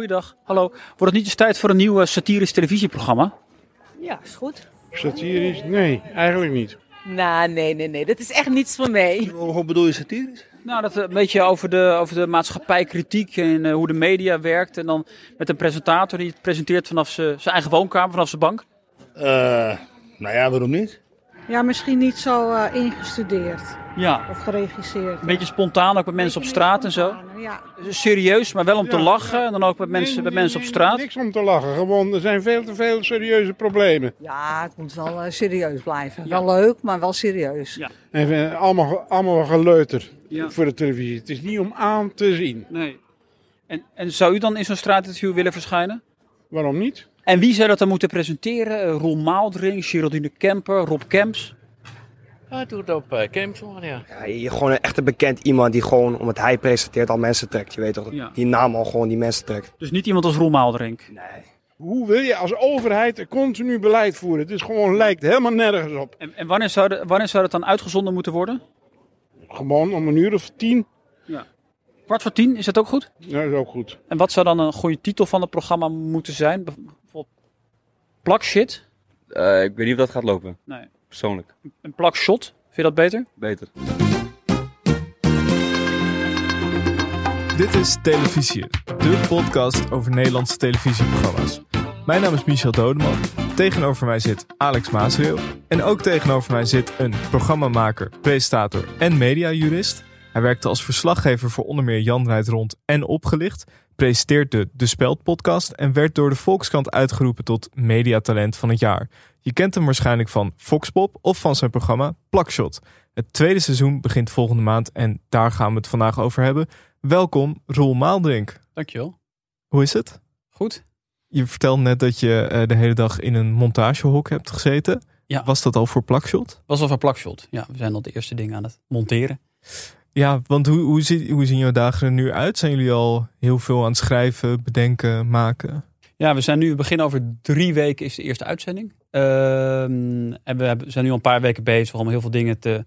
Goeiedag, hallo. Wordt het niet eens tijd voor een nieuw eh, satirisch televisieprogramma? Ja, is goed. Satirisch? Nee, eigenlijk niet. Nou, nee, nee, nee. Dat is echt niets voor mij. Hoe bedoel je satirisch? Nou, dat eh, een beetje over de, over de maatschappijkritiek en eh, hoe de media werkt. En dan met een presentator die het presenteert vanaf zijn eigen woonkamer, vanaf zijn bank. Eh, nou ja, waarom niet? Ja, misschien niet zo eh, ingestudeerd Ja, of geregisseerd. een beetje spontaan, ook met mensen op straat en zo. Ja. Serieus, maar wel om te Ja. lachen. En dan ook met mensen, Nee, met nee, mensen op straat. Niks om te lachen. Gewoon, er zijn veel te veel serieuze problemen. Ja, het moet wel eh, serieus blijven. Wel leuk, maar wel serieus. Ja. En eh, allemaal, allemaal geleuter Ja. voor de televisie. Het is niet om aan te zien. Nee. En, en zou u dan in zo'n straatinterview willen verschijnen? Waarom niet? En wie zou dat dan moeten presenteren? Eh, Roel Maaldring, Geraldine Kemper, Rob Kemps? Ja, doe het op uh, ja. Ja, je- gewoon een echte bekend iemand die gewoon, omdat hij presenteert, al mensen trekt. Je weet toch, Ja. die naam al gewoon die mensen trekt. Dus niet iemand als Roel Maaldring. Nee. Hoe wil je als overheid een continu beleid voeren? Het is gewoon, lijkt helemaal nergens op. En, en wanneer, zou de, wanneer zou dat dan uitgezonden moeten worden? Gewoon om een uur of tien. Kwart voor tien, is dat ook goed? Dat is ook goed. En wat zou dan een goede titel van het programma moeten zijn? Bijvoorbeeld plak shit? Eh, ik weet niet of dat gaat lopen, Nee. Persoonlijk. Een plak shot? Vind je dat beter? Beter. Dit is Televisie, de podcast over Nederlandse televisieprogramma's. Mijn naam is Michel Dodeman. Tegenover mij zit Alex Maasreel. En ook tegenover mij zit een programmamaker, presentator en mediajurist. Hij werkte als verslaggever voor onder meer Jan Rijdt Rond en Opgelicht. Presenteert de De Speld podcast en werd door de Volkskrant uitgeroepen tot mediatalent van het jaar. Je kent hem waarschijnlijk van Foxpop of van zijn programma Plakshot. Het tweede seizoen begint volgende maand en daar gaan we het vandaag over hebben. Welkom, Roel Maaldrink. Dankjewel. Hoe is het? Goed. Je vertelde net dat je eh, de hele dag in een montagehok hebt gezeten. Ja. Was dat al voor Plakshot? Was al van plakshot. Ja, we zijn al de eerste dingen aan het monteren. Ja, want hoe, hoe, zie- hoe zien jouw dagen er nu uit? Zijn jullie al heel veel aan het schrijven, bedenken, maken? Ja, we zijn nu, we beginnen over drie weken is de eerste uitzending. Ehm, en we zijn nu al een paar weken bezig om heel veel dingen te,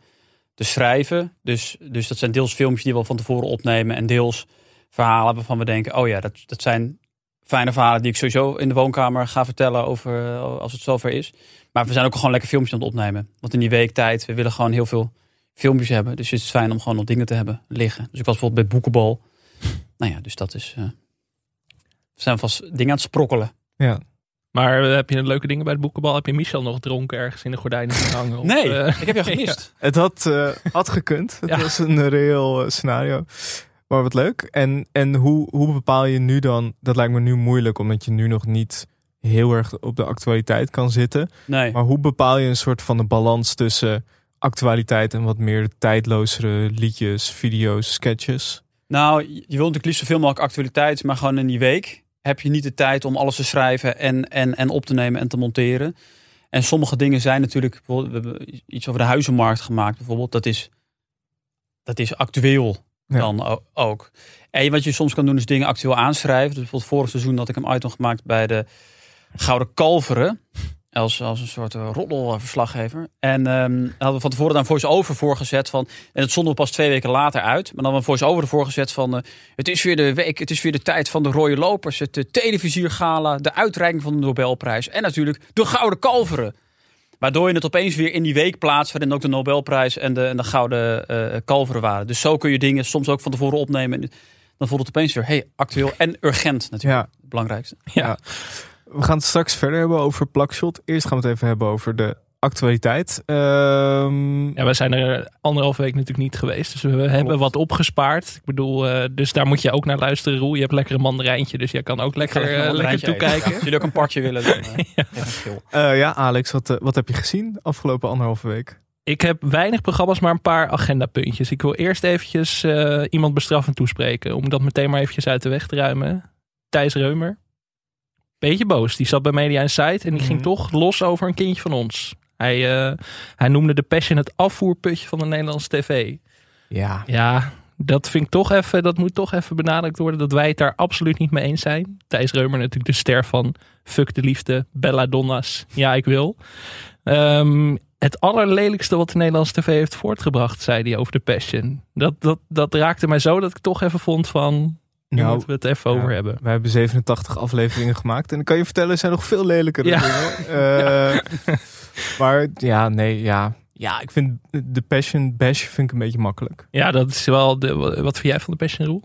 te schrijven. Dus, dus dat zijn deels filmpjes die we van tevoren opnemen. En deels verhalen waarvan we denken, oh ja, dat, dat zijn fijne verhalen die ik sowieso in de woonkamer ga vertellen over als het zover is. Maar we zijn ook gewoon lekker filmpjes aan het opnemen. Want in die week tijd, we willen gewoon heel veel filmpjes hebben. Dus het is fijn om gewoon nog dingen te hebben liggen. Dus ik was bijvoorbeeld bij Boekenbal. Nou ja, dus dat is... eh, we zijn vast dingen aan het sprokkelen. Ja. Maar eh, heb je leuke dingen bij het boekenbal? Heb je Michel nog dronken ergens in de gordijnen zien hangen? Of, Nee, eh, ik heb jou gemist. Het had, eh, had gekund. Het Ja. was een reëel scenario. Maar wat leuk. En, en hoe, hoe bepaal je nu dan... Dat lijkt me nu moeilijk, omdat je nu nog niet heel erg op de actualiteit kan zitten. Nee. Maar hoe bepaal je een soort van de balans tussen actualiteit en wat meer tijdlozere liedjes, video's, sketches? Nou, je je wilt natuurlijk liefst zoveel mogelijk actualiteit, maar gewoon in die week heb je niet de tijd om alles te schrijven en, en, en op te nemen en te monteren. En sommige dingen zijn natuurlijk, bijvoorbeeld, we hebben iets over de huizenmarkt gemaakt bijvoorbeeld, dat is, dat is actueel Ja. dan ook. En wat je soms kan doen is dingen actueel aanschrijven. Dus bijvoorbeeld vorig seizoen had ik een item gemaakt bij de Gouden Kalveren. Als, als een soort uh, roddelverslaggever. En ehm hadden we van tevoren daar een voice-over voor gezet van. En dat zonden we pas twee weken later uit. Maar dan hadden we een voice-over ervoor gezet van. eh, het is weer de week, het is weer de tijd van de rode lopers. Het uh, televisiergala, de uitreiking van de Nobelprijs. En natuurlijk de Gouden Kalveren. Waardoor je het opeens weer in die week plaatst. waarin ook de Nobelprijs en de, en de Gouden eh, Kalveren waren. Dus zo kun je dingen soms ook van tevoren opnemen. En dan voelt het opeens weer hey, actueel en urgent natuurlijk. Ja. Het belangrijkste. Ja. We gaan het straks verder hebben over Plakshot. Eerst gaan we het even hebben over de actualiteit. Ehm, Ja, we zijn er anderhalf week natuurlijk niet geweest. Dus we hebben wat opgespaard. Ik bedoel, eh, dus daar moet je ook naar luisteren, Roel. Je hebt lekker een mandarijntje, dus jij kan ook lekker, eh, lekker eten. toekijken. Ja, als jullie ook een partje willen, dan eh, eh, ja, Alex, wat, eh, wat heb je gezien afgelopen anderhalve week? Ik heb weinig programma's, maar een paar agendapuntjes. Ik wil eerst eventjes eh, iemand bestraffend toespreken. Om dat meteen maar eventjes uit de weg te ruimen. Thijs Reumer. Beetje boos. Die zat bij Media Insight en die ging Mhm. toch los over een kindje van ons. Hij, eh, hij noemde de Passion het afvoerputje van de Nederlandse tv. Ja. Ja, dat vind ik toch even, dat moet toch even benadrukt worden dat wij het daar absoluut niet mee eens zijn. Thijs Reumer natuurlijk de ster van Fuck de Liefde, Bella Donnas, Ja ik wil. Ehm, het allerlelijkste wat de Nederlandse tv heeft voortgebracht, zei hij over de Passion. Dat, dat, dat raakte mij zo dat ik toch even vond van, Nu Nou, moeten we het even over ja. hebben. We hebben 87 afleveringen gemaakt. En dan kan je vertellen, er zijn nog veel lelijkere Ja. dingen. Eh, maar ja, nee, ja. Ja, ik vind de Passion Bash vind ik een beetje makkelijk. Ja, dat is wel... De, wat vind jij van de Passion Rule?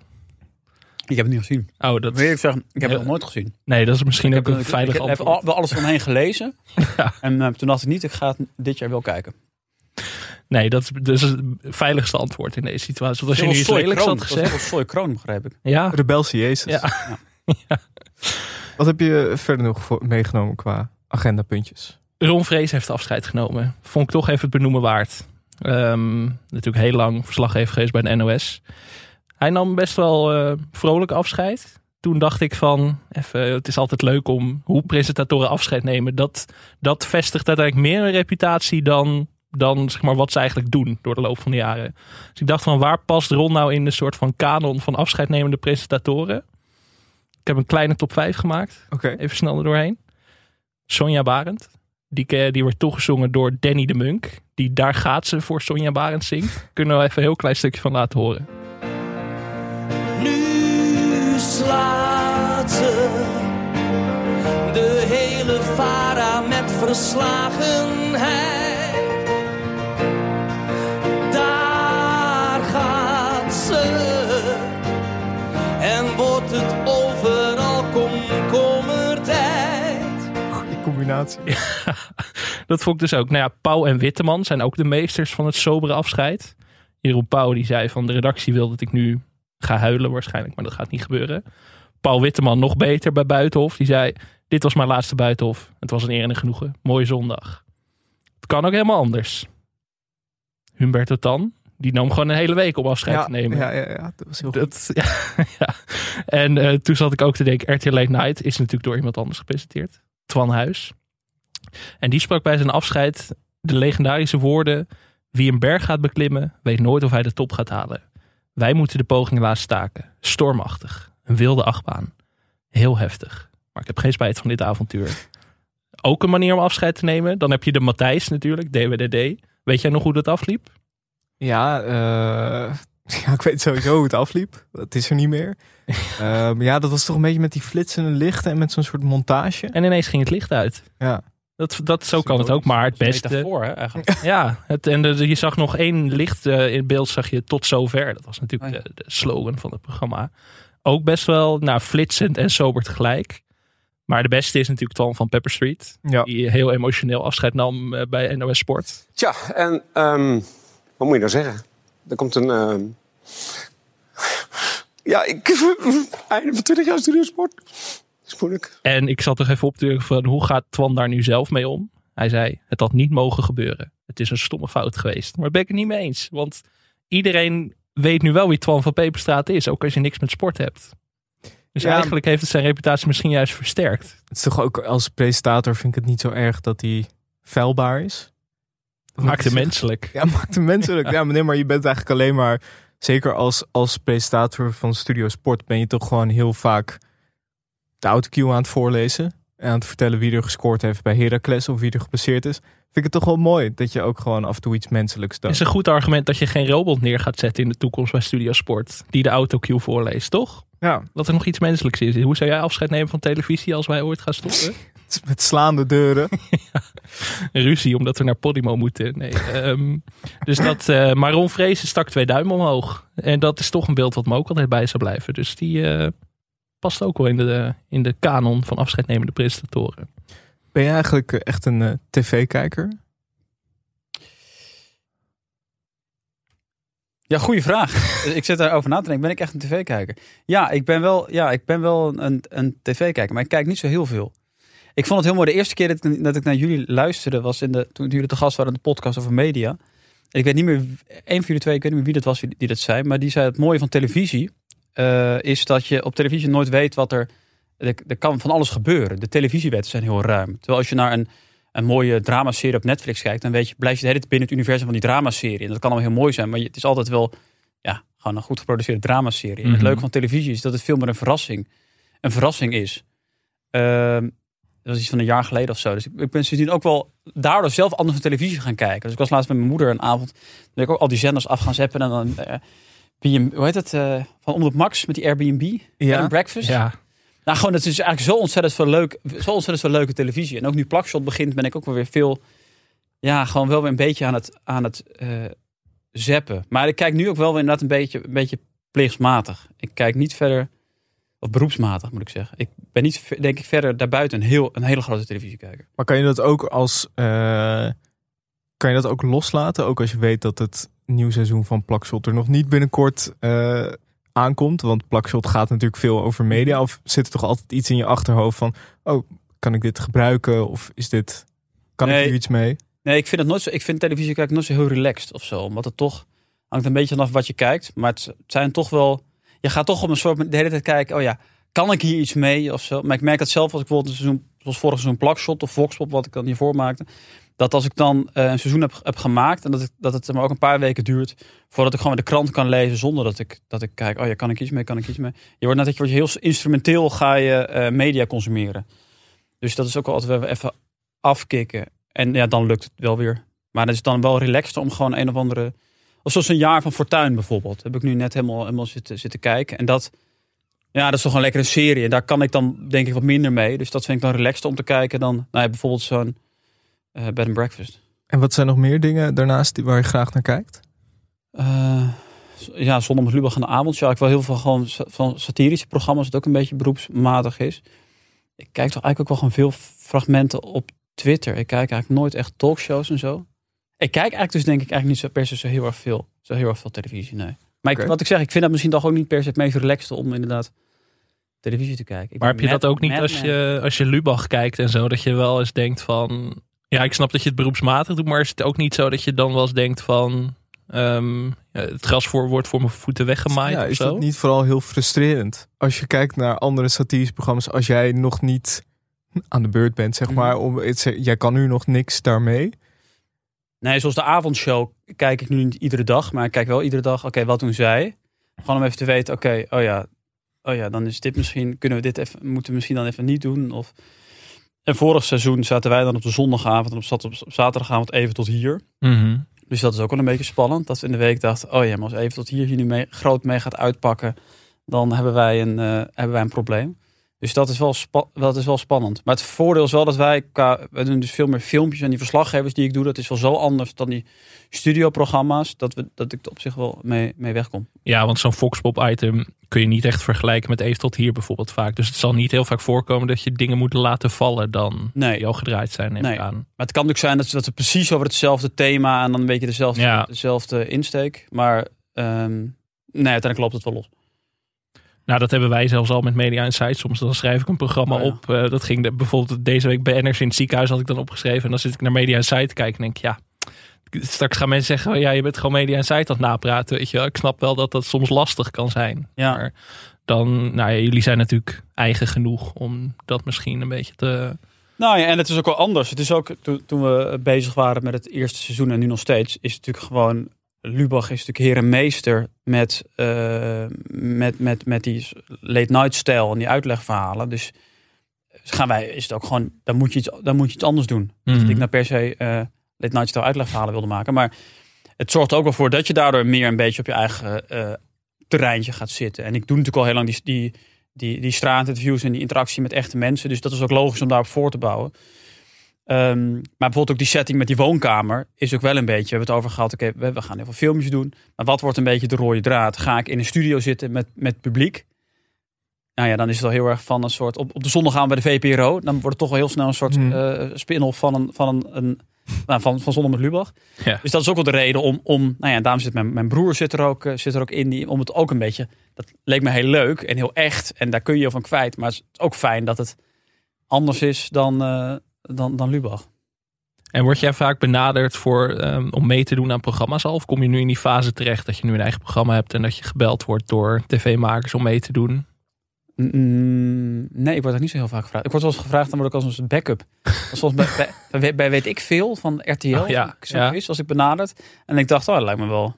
Ik heb het niet gezien. Oh, Dat wil ik zeggen, ik heb Ja. het nog nooit gezien. nee, dat is misschien Ik ook heb, een ik- veilig ik heb antwoord. al- wel alles omheen gelezen. Ja. En eh, toen dacht ik niet, ik ga het dit jaar wel kijken. Nee, dat is het veiligste antwoord in deze situatie. Want als je nu Dat iets lelijks Kroon. had Dat was gezegd... Kroon, begrijp ik. Ja, Rebelse Jezus. Ja. Wat heb je verder nog voor- meegenomen qua agendapuntjes? Ron Vrees heeft afscheid genomen. Vond ik toch even het benoemen waard. Ehm, natuurlijk heel lang verslaggever geweest bij de NOS. Hij nam best wel eh, vrolijk afscheid. Toen dacht ik van, even, het is altijd leuk om hoe presentatoren afscheid nemen. Dat, dat vestigt uiteindelijk meer een reputatie dan, dan zeg maar, wat ze eigenlijk doen door de loop van de jaren. Dus ik dacht van, waar past Ron nou in de soort van kanon van afscheidnemende presentatoren? Ik heb een kleine top 5 gemaakt. Oké. Even snel er doorheen. Sonja Barend. Die, ke- die wordt toegezongen door Danny de Munk. Die Daar gaat ze voor Sonja Barend zingt. Kunnen we even een heel klein stukje van laten horen. Nu slaat ze de hele vara met verslagenheid. Het overal komkommertijd. Goede combinatie. Dat vond ik dus ook. Nou ja, Pauw en Witteman zijn ook de meesters van het sobere afscheid. Jeroen Pauw die zei van de redactie wil dat ik nu ga huilen waarschijnlijk. Maar dat gaat niet gebeuren. Paul Witteman nog beter bij Buitenhof. Die zei dit was mijn laatste Buitenhof. Het was een eer en een genoegen. Mooie zondag. Het kan ook helemaal anders. Humberto Tan. Die nam gewoon een hele week om afscheid Ja, te nemen. ja, ja, ja, dat was heel. Dat, ja, ja. En eh, toen zat ik ook te denken, RTL Late Night is natuurlijk door iemand anders gepresenteerd. Twan Huis. En die sprak bij zijn afscheid de legendarische woorden... Wie een berg gaat beklimmen, weet nooit of hij de top gaat halen. Wij moeten de poging laten staken. Stormachtig. Een wilde achtbaan. Heel heftig. Maar ik heb geen spijt van dit avontuur. Ook een manier om afscheid te nemen. Dan heb je de Matthijs natuurlijk, DWDD. Weet jij nog hoe dat afliep? Ja, eh, ja, ik weet sowieso hoe het afliep. Dat is er niet meer. Maar ja, dat was toch een beetje met die flitsende lichten en met zo'n soort montage. En ineens ging het licht uit. Ja. Dat, dat, zo kan het ook, maar het beste... Metafoor, hè, eigenlijk. Ja, het, en de- je zag nog één licht eh, in beeld, zag je tot zover. Dat was natuurlijk Oh de, de slogan van het programma. Ook best wel nou, flitsend en sober tegelijk. Maar de beste is natuurlijk Twan van Pepper Street. Ja. Die heel emotioneel afscheid nam bij NOS Sport. Tja, en ehm, wat moet je nou zeggen? Er komt een. ehm, Ja, ik. Einde van 20 jaar studiosport. is moeilijk. En ik zat toch even op te denken van hoe gaat Twan daar nu zelf mee om? Hij zei, het had niet mogen gebeuren. Het is een stomme fout geweest. Maar daar ben ik het niet mee eens. Want iedereen weet nu wel wie Twan van Peperstraat is. Ook als je niks met sport hebt. Dus Ja. eigenlijk heeft het zijn reputatie misschien juist versterkt. Het is toch ook als presentator vind ik het niet zo erg dat hij vuilbaar is. Maakt hem menselijk. Ja, maakt hem menselijk. ja, maar nee, maar je bent eigenlijk alleen maar... Zeker als, als presentator van Studio Sport ben je toch gewoon heel vaak de autocue aan het voorlezen. En aan het vertellen wie er gescoord heeft bij Heracles of wie er gepasseerd is. Vind ik het toch wel mooi dat je ook gewoon af en toe iets menselijks Het doet. is een goed argument dat je geen robot neer gaat zetten in de toekomst bij Studio Sport. Die de autocue voorleest, toch? Ja, Dat er nog iets menselijks is. Hoe zou jij afscheid nemen van televisie als wij ooit gaan stoppen? met slaande deuren. Een ruzie omdat we naar Podimo moeten. Nee, ehm, dus dat, eh maar Ron Vrezen stak twee duimen omhoog. En dat is toch een beeld wat me ook altijd bij zou blijven. Dus die eh, past ook wel in de, in de kanon van afscheidnemende presentatoren. Ben je eigenlijk eh, echt een eh, tv-kijker? Ja, goede vraag. ik zit daarover na te denken. Ben ik echt een tv-kijker? Ja, ik ben wel, ja, ik ben wel een, een tv-kijker, maar ik kijk niet zo heel veel. Ik vond het heel mooi. De eerste keer dat ik, dat ik naar jullie luisterde was in de, toen jullie te gast waren in de podcast over media. En ik weet niet meer, één van jullie twee, ik weet niet meer wie dat was die, die dat zei, maar die zei het mooie van televisie eh, is dat je op televisie nooit weet wat er, er, kan van alles gebeuren. De televisiewetten zijn heel ruim. Terwijl als je naar een, een mooie dramaserie op Netflix kijkt, dan weet je, blijf je de hele tijd binnen het universum van die dramaserie. En dat kan allemaal heel mooi zijn, maar het is altijd wel ja, gewoon een goed geproduceerde dramaserie. En het Mhm. leuke van televisie is dat het veel meer een verrassing, een verrassing is. Ehm, dat was iets van een jaar geleden of zo. Dus ik, ik ben sindsdien ook wel daardoor zelf anders naar televisie gaan kijken. Dus ik was laatst met mijn moeder een avond. Dat ik ook al die zenders af gaan zeppen. En dan eh, B&B hoe heet het? eh, van Omroep Max met die Airbnb. Ja. and Breakfast. Ja. Nou, gewoon, het is eigenlijk zo ontzettend veel leuk, zo ontzettend veel leuke televisie. En ook nu Plakshot begint, ben ik ook wel weer veel, ja, gewoon wel weer een beetje aan het, aan het eh, zappen. Maar ik kijk nu ook wel weer inderdaad een beetje, een beetje plichtsmatig. Ik kijk niet verder, of beroepsmatig moet ik zeggen. Ik ben niet, denk ik, verder daarbuiten een, heel, een hele grote televisiekijker. Maar kan je dat ook als. eh, kan je dat ook loslaten? Ook als je weet dat het nieuw seizoen van Plakshot er nog niet binnenkort eh, aankomt. Want Plakshot gaat natuurlijk veel over media. Of zit er toch altijd iets in je achterhoofd van. Oh, kan ik dit gebruiken? Of is dit. Kan ik hier iets mee? Nee, ik vind het nooit zo. Ik vind televisie kijken nooit zo heel relaxed of zo. Omdat het toch hangt een beetje vanaf wat je kijkt. Maar het zijn toch wel. Je gaat toch op een soort de hele tijd kijken. Oh ja, kan ik hier iets mee of zo? Maar ik merk dat zelf als ik bijvoorbeeld een seizoen, zoals vorig seizoen Plakshot of Voxpop, wat ik dan hiervoor maakte. Dat als ik dan eh, een seizoen heb, gemaakt en dat, ik, dat het maar ook een paar weken duurt voordat ik gewoon de krant kan lezen zonder dat ik, dat ik kijk, oh ja, kan ik iets mee, kan ik iets mee. Je wordt net je wordt heel instrumenteel ga je eh, media consumeren. Dus dat is ook altijd wel even afkicken. En ja, dan lukt het wel weer. Maar het is dan wel relaxed om gewoon een of andere... Of zoals een jaar van Fortuin bijvoorbeeld. Heb ik nu net helemaal, helemaal zitten, zitten kijken. En dat, ja, dat is toch een lekkere serie. En daar kan ik dan denk ik wat minder mee. Dus dat vind ik dan relaxed om te kijken dan nou ja, bijvoorbeeld zo'n eh bed and breakfast. En wat zijn nog meer dingen daarnaast die, waar je graag naar kijkt? Eh, ja, zonder met Lubach aan de avond. Ja, ik wil heel veel gewoon van satirische programma's, dat ook een beetje beroepsmatig is. Ik kijk toch eigenlijk ook wel gewoon veel fragmenten op Twitter. Ik kijk eigenlijk nooit echt talkshows en zo. Ik kijk eigenlijk dus denk ik eigenlijk niet zo per se zo heel erg veel, zo heel erg veel televisie, nee. Maar ik, wat ik zeg, ik vind dat misschien toch ook niet per se het meest relaxte om inderdaad televisie te kijken. Ik Maar heb je dat ook niet Mad als je, als je Lubach kijkt en zo, dat je wel eens denkt van... Ja, ik snap dat je het beroepsmatig doet, maar is het ook niet zo dat je dan wel eens denkt van... ehm, ja, het gras voor, wordt voor mijn voeten weggemaaid Ja, of is zo? dat niet vooral heel frustrerend? Als je kijkt naar andere satirische programma's, als jij nog niet aan de beurt bent, zeg Mhm. maar. Om, het, jij kan nu nog niks daarmee. Nee, zoals de avondshow kijk ik nu niet iedere dag. Maar ik kijk wel iedere dag, oké, wat doen zij? Gewoon om even te weten, oké, oh ja, oh ja, dan is dit misschien, kunnen we dit even, moeten we misschien dan even niet doen. Of... En vorig seizoen zaten wij dan op de zondagavond en op, zat- op zaterdagavond even tot hier. Mhm. Dus dat is ook wel een beetje spannend. Dat we in de week dachten, oh ja, maar als even tot hier hier nu mee, groot mee gaat uitpakken, dan hebben wij een, eh, hebben wij een probleem. Dus dat is, wel dat is wel spannend. Maar het voordeel is wel dat wij, qua, we doen dus veel meer filmpjes en die verslaggevers die ik doe, dat is wel zo anders dan die studioprogramma's, dat, we, dat ik er op zich wel mee, mee wegkom. Ja, want zo'n Foxpop-item kun je niet echt vergelijken met even tot hier bijvoorbeeld vaak. Dus het zal niet heel vaak voorkomen dat je dingen moet laten vallen dan Nee. die al gedraaid zijn, neem Nee. ik aan. Maar het kan natuurlijk zijn dat, ze- dat precies over hetzelfde thema en dan een beetje dezelfde, Ja. dezelfde insteek. Maar ehm, nee, uiteindelijk loopt het wel los. Nou, dat hebben wij zelfs al met Media Insight. Soms dan schrijf ik een programma Oh ja. op. eh, dat ging de, bijvoorbeeld deze week BN'ers in het ziekenhuis had ik dan opgeschreven. En dan zit ik naar Media Insight te kijken en denk ik, ja... Straks gaan mensen zeggen, oh ja, je bent gewoon Media Insight aan het napraten. Weet je wel. Ik snap wel dat dat soms lastig kan zijn. Ja. Maar dan, nou ja, jullie zijn natuurlijk eigen genoeg om dat misschien een beetje te... Nou ja, en het is ook wel anders. Het is ook toen, toen we bezig waren met het eerste seizoen en nu nog steeds, is het natuurlijk gewoon. Lubach is natuurlijk heer en meester met, eh, met, met, met die late night stijl en die uitlegverhalen. Dus gaan wij, is het ook gewoon, dan moet je iets, dan moet je iets anders doen. Dat ik nou per se eh, late night stijl uitlegverhalen wilde maken. Maar het zorgt ook wel voor dat je daardoor meer een beetje op je eigen eh, terreintje gaat zitten. En ik doe natuurlijk al heel lang die, die, die, die straatinterviews en die interactie met echte mensen. Dus dat is ook logisch om daarop voor te bouwen. Ehm, maar bijvoorbeeld ook die setting met die woonkamer is ook wel een beetje. We hebben het over gehad. Oké, we, we gaan heel veel filmpjes doen. Maar wat wordt een beetje de rode draad? Ga ik in een studio zitten met, met publiek? Nou ja, dan is het al heel erg van een soort. Op, op de zondag gaan we bij de VPRO. Dan wordt het toch wel heel snel een soort Hmm. eh, spin-off van een. Van een, een nou, van, van Zondag met Lubach. Ja. Dus dat is ook wel de reden om. om nou ja, daarom zit mijn, mijn broer zit er, ook, eh, zit er ook in. Die, om het ook een beetje. Dat leek me heel leuk en heel echt. En daar kun je je van kwijt. Maar het is ook fijn dat het anders is dan, eh, dan, dan Lubach. En word jij vaak benaderd voor, ehm, om mee te doen aan programma's al? Of kom je nu in die fase terecht dat je nu een eigen programma hebt en dat je gebeld wordt door tv-makers om mee te doen? Mm, nee, ik word er niet zo heel vaak gevraagd. Ik word wel eens gevraagd, dan word ik als een backup. Zoals bij, bij, bij, bij weet ik veel van RTL. Oh, ja, zo ja. is, als ik benaderd. En ik dacht, oh, dat lijkt me wel,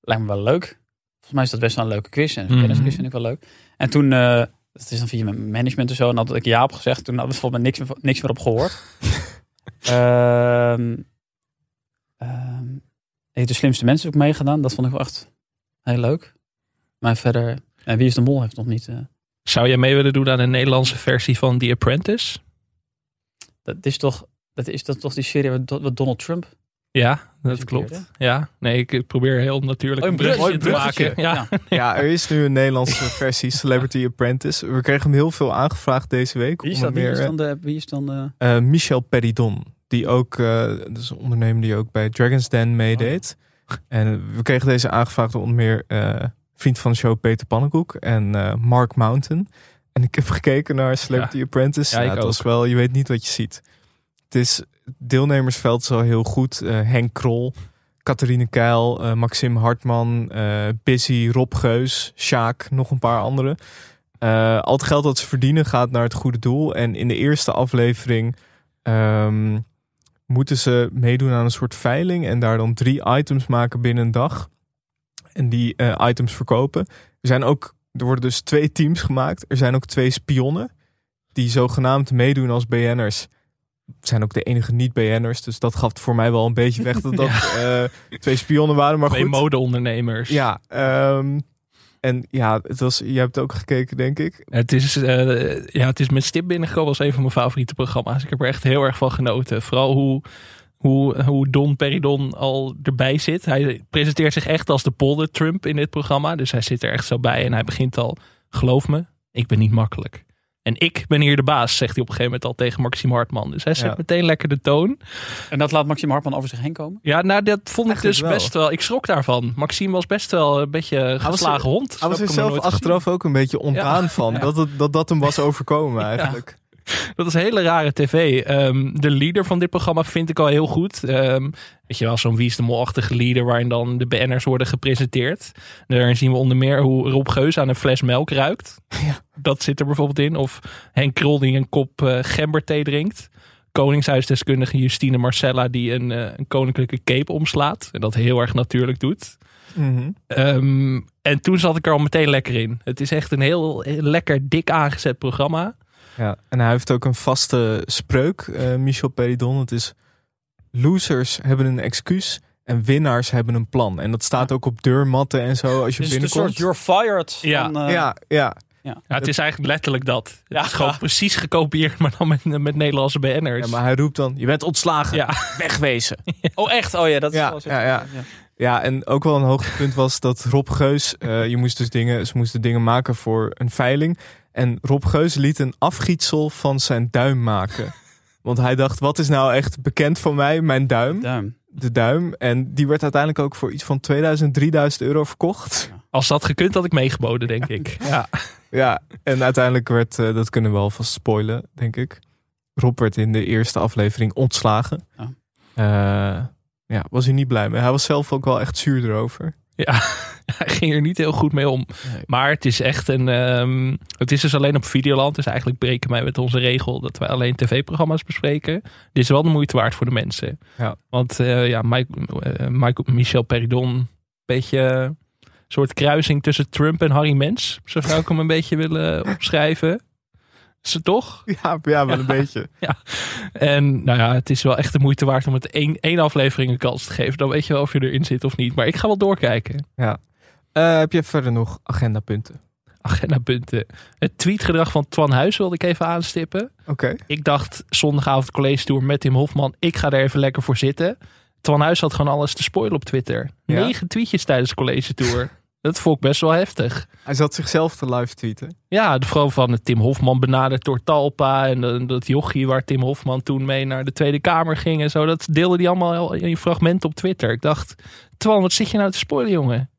lijkt me wel leuk. Volgens mij is dat best wel een leuke quiz. En zo'n Mhm. kennisquiz vind ik wel leuk. En toen, eh, dat is dan via mijn management en zo. En had ik ja op gezegd. Toen hadden we volgens mij niks, meer- niks meer op gehoord. Ehm ehm, heeft de slimste mensen ook meegedaan. Dat vond ik wel echt Heel leuk. Maar verder, en Wie is de Mol heeft nog niet... eh, Zou jij mee willen doen aan een Nederlandse versie van The Apprentice? dat is toch, dat is dat toch die serie wat Do- wat Donald Trump... Ja, dat klopt. Ja, nee, ik probeer heel natuurlijk Oh, een een bruggetje te maken. Ja. Ja, er is nu een Nederlandse versie, Celebrity Apprentice. We kregen hem heel veel aangevraagd deze week. Wie is dat? Wie is dan de... Wie is dan de eh, Michel Peridon. Die ook, eh, dat is een ondernemer die ook bij Dragon's Den meedeed. En we kregen deze aangevraagd door onder meer eh, vriend van de show Peter Pannenkoek en eh, Mark Mountain. En ik heb gekeken naar Celebrity Apprentice. Ja, Ja, ik het was wel, je weet niet wat je ziet. Het is, deelnemersveld is al heel goed. Eh, Henk Krol, Catharine Keil, eh, Maxim Hartman, eh Busy, Rob Geus, Sjaak, nog een paar anderen. Al het geld dat ze verdienen gaat naar het goede doel. En in de eerste aflevering ehm, moeten ze meedoen aan een soort veiling en daar dan drie items maken binnen een dag. En die items verkopen. Er zijn ook, er worden dus twee teams gemaakt. Er zijn ook twee spionnen die zogenaamd meedoen als BN'ers. Zijn ook de enige niet-BN'ers, dus dat gaf voor mij wel een beetje weg dat dat eh, twee spionnen waren. Maar Twee modeondernemers. ja, ehm, en ja, het was, je hebt ook gekeken, denk ik. Het is, eh, ja, het is met stip binnengekomen als een van mijn favoriete programma's. Ik heb er echt heel erg van genoten. Vooral hoe, hoe, hoe Don Peridon al erbij zit. Hij presenteert zich echt als de polder Trump in dit programma. Dus hij zit er echt zo bij en hij begint al, geloof me, ik ben niet makkelijk. En ik ben hier de baas, zegt hij op een gegeven moment al tegen Maxime Hartman. Dus hij zet Ja. meteen lekker de toon. En dat laat Maxime Hartman over zich heen komen? Ja, nou dat vond ik dus wel. best wel. Ik schrok daarvan. Maxime was best wel een beetje geslagen hond. Hij was er zelf achteraf ook een beetje ontdaan Ja. van. Ja. Dat, het, dat dat hem was overkomen eigenlijk. Dat is hele rare tv. Ehm, de leader van dit programma vind ik al heel goed. Ehm, weet je wel, zo'n Wie is de Mol-achtige leader... waarin dan de BN'ers worden gepresenteerd. Daarin zien we onder meer hoe Rob Geus aan een fles melk ruikt. Dat zit er bijvoorbeeld in. Of Henk Krol die een kop eh gemberthee drinkt. Koningshuisdeskundige Justine Marcella... die een, eh, een koninklijke cape omslaat. En dat heel erg natuurlijk doet. Mhm. Ehm, en toen zat ik er al meteen lekker in. Het is echt een heel, heel lekker dik aangezet programma. Ja, en hij heeft ook een vaste spreuk, eh, Michel Peridon. Het is, losers hebben een excuus en winnaars hebben een plan. En dat staat ook op deurmatten en zo als je Dus het is een binnenkomt. soort you're fired. Ja. van, eh, ja, ja. ja. Ja, het is eigenlijk letterlijk dat. Ja. Het is gewoon precies gekopieerd, maar dan met, met Nederlandse BN'ers. ja, maar hij roept dan, je bent ontslagen, Ja. wegwezen. Oh, echt? Oh ja, dat is Ja, wel zo. ja, ja. Ja, en ook wel een hoogtepunt was dat Rob Geus, eh, je moest dus dingen, ze moesten dingen maken voor een veiling. En Rob Geus liet een afgietsel van zijn duim maken. Want hij dacht, wat is nou echt bekend van mij? Mijn duim, Duim. de duim. En die werd uiteindelijk ook voor iets van 2000, 3000 euro verkocht. Als dat gekund had ik meegeboden, denk ik. Ja. Ja, en uiteindelijk werd, eh, dat kunnen we wel vast spoilen, denk ik. Rob werd in de eerste aflevering ontslagen. Oh. Eh, ja, was hij niet blij mee. Hij was zelf ook wel echt zuur erover. ja, hij ging er niet heel goed mee om. Nee. Maar het is echt een... ehm, het is dus alleen op Videoland. Dus eigenlijk breken wij met onze regel dat wij alleen tv-programma's bespreken. Dit is wel de moeite waard voor de mensen. Ja. Want eh, ja, Mike, Michael, Michel Peridon, een beetje een soort kruising tussen Trump en Harry Mens. Zo zou ik hem een beetje willen opschrijven. Het toch? Ja, ja wel een beetje. En nou ja, het is wel echt de moeite waard om het één, één aflevering een kans te geven. Dan weet je wel of je erin zit of niet. Maar ik ga wel doorkijken. Eh, heb je verder nog agendapunten? Agendapunten. Het tweetgedrag van Twan Huis wilde ik even aanstippen. Oké. Ik dacht zondagavond college tour met Tim Hofman. Ik ga er even lekker voor zitten. Twan Huis had gewoon alles te spoilen op Twitter. Ja? Negen tweetjes tijdens de college tour. Dat vond ik best wel heftig. Hij zat zichzelf te live tweeten. Ja, de vrouw van Tim Hofman benaderd door Talpa. En eh, dat jochie waar Tim Hofman toen mee naar de Tweede Kamer ging en zo. Dat deelde hij allemaal in fragmenten op Twitter. Ik dacht, Twan, wat zit je nou te spoilen, jongen?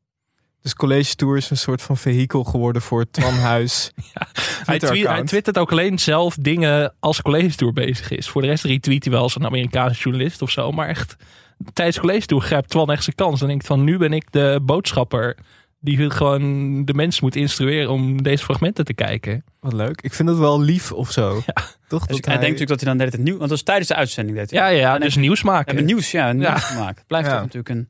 Dus College Tour is een soort van vehikel geworden voor Twan Huis. Hij, hij twittert ook alleen zelf dingen als college tour bezig is. Voor de rest retweet hij wel als een Amerikaanse journalist of zo. Maar echt, tijdens college tour grijpt Twan echt zijn kans. En denkt van, nu ben ik de boodschapper die gewoon de mensen moet instrueren om deze fragmenten te kijken. Wat leuk. Ik vind het wel lief of zo. Toch? Dus Dat hij denkt natuurlijk dat hij dan net het nieuw... Want dat was tijdens de uitzending. Deed hij. Ja, ja, dus nieuws maken. hebben nieuws, ja, een Ja. nieuws gemaakt. Blijft Ja. toch natuurlijk een,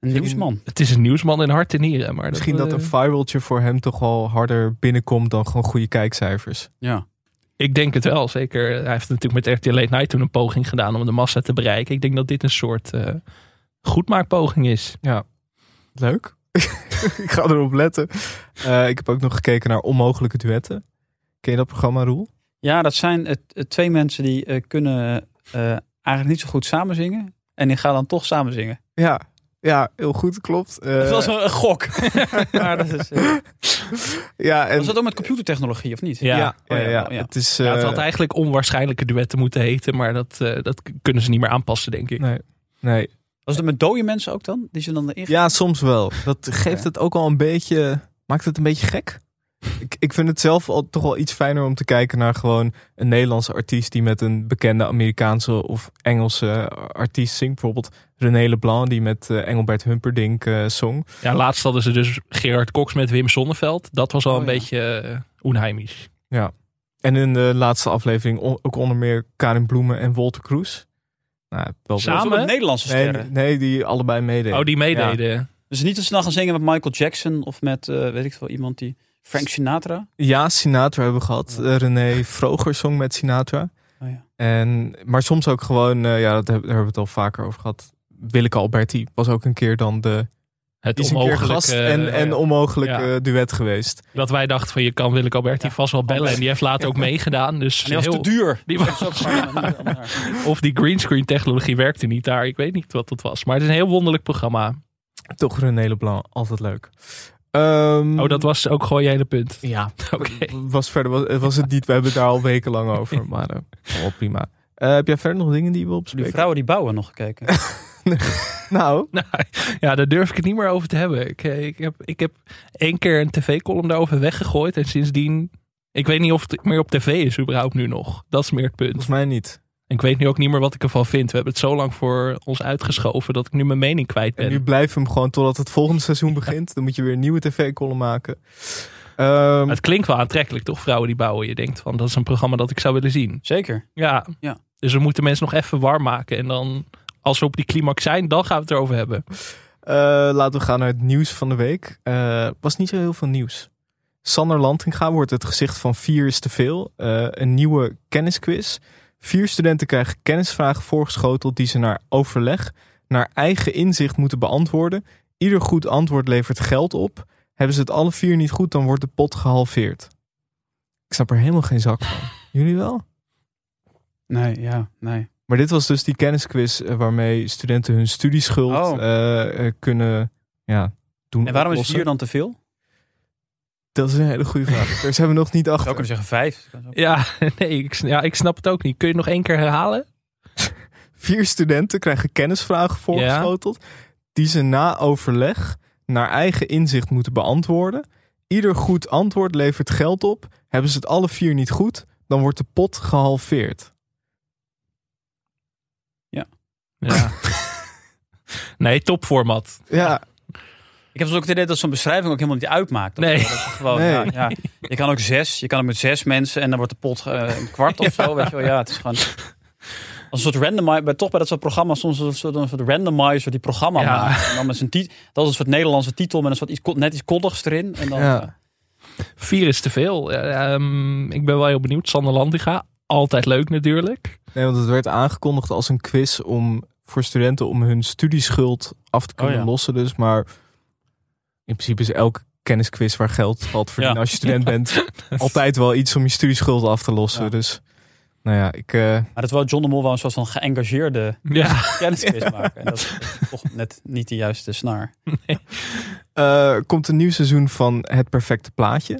een nieuwsman. Het is een nieuwsman in hart en nieren. Maar Misschien dat eh, een viraltje voor hem toch wel harder binnenkomt dan gewoon goede kijkcijfers. Ja. Ik denk het wel, zeker. Hij heeft natuurlijk met RTL Late Night toen een poging gedaan om de massa te bereiken. Ik denk dat dit een soort eh goedmaakpoging is. Leuk. ik ga erop letten. Eh, ik heb ook nog gekeken naar onmogelijke duetten. Ken je dat programma, Roel? Ja, dat zijn het, het twee mensen die eh, kunnen eh, eigenlijk niet zo goed samen zingen. En die gaan dan toch samen zingen. Ja, ja heel goed, klopt. Eh, Dat was een, een gok. maar dat is, eh, ja, en, was dat ook met computertechnologie of niet? Ja. ja, ja, Oh ja, ja, oh ja. Het is, Ja, het had eigenlijk onwaarschijnlijke duetten moeten heten, maar dat, eh, dat kunnen ze niet meer aanpassen, denk ik. Nee, nee. Was het met dode mensen ook dan? Die ze dan erin Ja, soms wel. Dat geeft het ook al een beetje. Maakt het een beetje gek. Ik, ik vind het zelf al toch wel iets fijner om te kijken naar gewoon een Nederlandse artiest die met een bekende Amerikaanse of Engelse artiest zingt. Bijvoorbeeld René Leblanc die met eh, Engelbert Humperdinck eh, zong. Ja, laatst hadden ze dus Gerard Cox met Wim Sonneveld. Dat was al Oh, een ja. beetje uh, onheimisch. Ja. En in de laatste aflevering ook onder meer Karin Bloemen en Wolter Kroes. Nou, met Nederlandse nee, sterren. nee, die allebei meededen. Oh, die meededen. Dus niet dat ze dan gaan zingen met Michael Jackson of met, eh, weet ik veel, iemand die... Frank Sinatra? Ja, Sinatra hebben we gehad. Eh, René Vroger zong met Sinatra. Oh ja. En, maar soms ook gewoon, eh, ja, dat daar hebben we het al vaker over gehad. Willeke Alberti was ook een keer dan de Het is een keer gast en, en eh, onmogelijk ja. eh, duet geweest. Dat wij dachten van je kan Willeke Alberti vast wel bellen. En die heeft later ook meegedaan. Dus En die was heel- te duur. Die was- ook Of die greenscreen technologie werkte niet daar. Ik weet niet wat dat was. Maar het is een heel wonderlijk programma. Toch René Leblanc, altijd leuk. Ehm, Oh, dat was ook gewoon je hele punt. Ja, Oké. was verder was, was het niet. We hebben het daar al wekenlang over. Maar eh, prima. Eh, heb jij verder nog dingen die je wil Die vrouwen die bouwen nog gekeken. Nou, Nou, ja, daar durf ik het niet meer over te hebben. Ik, eh, ik, heb, ik heb één keer een tv-column daarover weggegooid. En sindsdien... Ik weet niet of het meer op tv is überhaupt nu nog. Dat is meer het punt. volgens mij niet. En ik weet nu ook niet meer wat ik ervan vind. We hebben het zo lang voor ons uitgeschoven dat ik nu mijn mening kwijt En ben. nu blijven we hem gewoon totdat het volgende seizoen begint. Dan moet je weer een nieuwe tv-column maken. Ehm, Het klinkt wel aantrekkelijk, toch? Vrouwen die bouwen. Je denkt van, dat is een programma dat ik zou willen zien. Zeker. Ja. Ja. Dus we moeten mensen nog even warm maken. En dan, als we op die climax zijn, dan gaan we het erover hebben. Eh, laten we gaan naar het nieuws van de week. Eh was niet zo heel veel nieuws. Sander Lantinga wordt het gezicht van vier is te veel. Eh, een nieuwe kennisquiz. Vier studenten krijgen kennisvragen voorgeschoteld die ze naar overleg, naar eigen inzicht moeten beantwoorden. Ieder goed antwoord levert geld op. Hebben ze het alle vier niet goed, dan wordt de pot gehalveerd. Ik snap er helemaal geen zak van. Jullie wel? Nee, ja, nee. Maar dit was dus die kennisquiz eh, waarmee studenten hun studieschuld Oh. eh, eh, kunnen ja, doen. En waarom is vier dan te veel? Dat is een hele goede vraag. Daar zijn we nog niet Ik zou achter. kunnen zeggen vijf. Ja, nee, ik, ja, ik snap het ook niet. Kun je het nog één keer herhalen? Vier studenten krijgen kennisvragen voorgeschoteld. Die ze na overleg naar eigen inzicht moeten beantwoorden. Ieder goed antwoord levert geld op. Hebben ze het alle vier niet goed, dan wordt de pot gehalveerd. Ja. nee, topformat. Ja, Ik heb dus ook het idee dat zo'n beschrijving ook helemaal niet uitmaakt. Dat, Nee. dat gewoon, Nee. ja, ja. Je kan ook zes, je kan ook met zes mensen en dan wordt de pot eh, een kwart of zo. Weet je wel. Ja, het is gewoon als een soort randomizer. Bij, toch bij dat soort programma's soms een soort, een soort randomizer die programma Ja. maakt. En dan met zijn titel. Dat is een soort Nederlandse titel met een soort iets, net iets koddigs erin. En dan, Ja. Vier is te veel. Ehm, ik ben wel heel benieuwd. Sander Landiga, altijd leuk natuurlijk. nee, want het werd aangekondigd als een quiz om voor studenten om hun studieschuld af te kunnen Oh ja. lossen. Dus, maar in principe is elke kennisquiz waar geld valt verdienen Ja. als je student bent altijd wel iets om je studieschuld af te lossen. Ja. Dus nou ja, ik. eh, Maar dat wel John de Mol wel een soort van geëngageerde Ja. kennisquiz maken. En dat is toch net niet de juiste snaar. Eh, komt een nieuw seizoen van Het Perfecte Plaatje.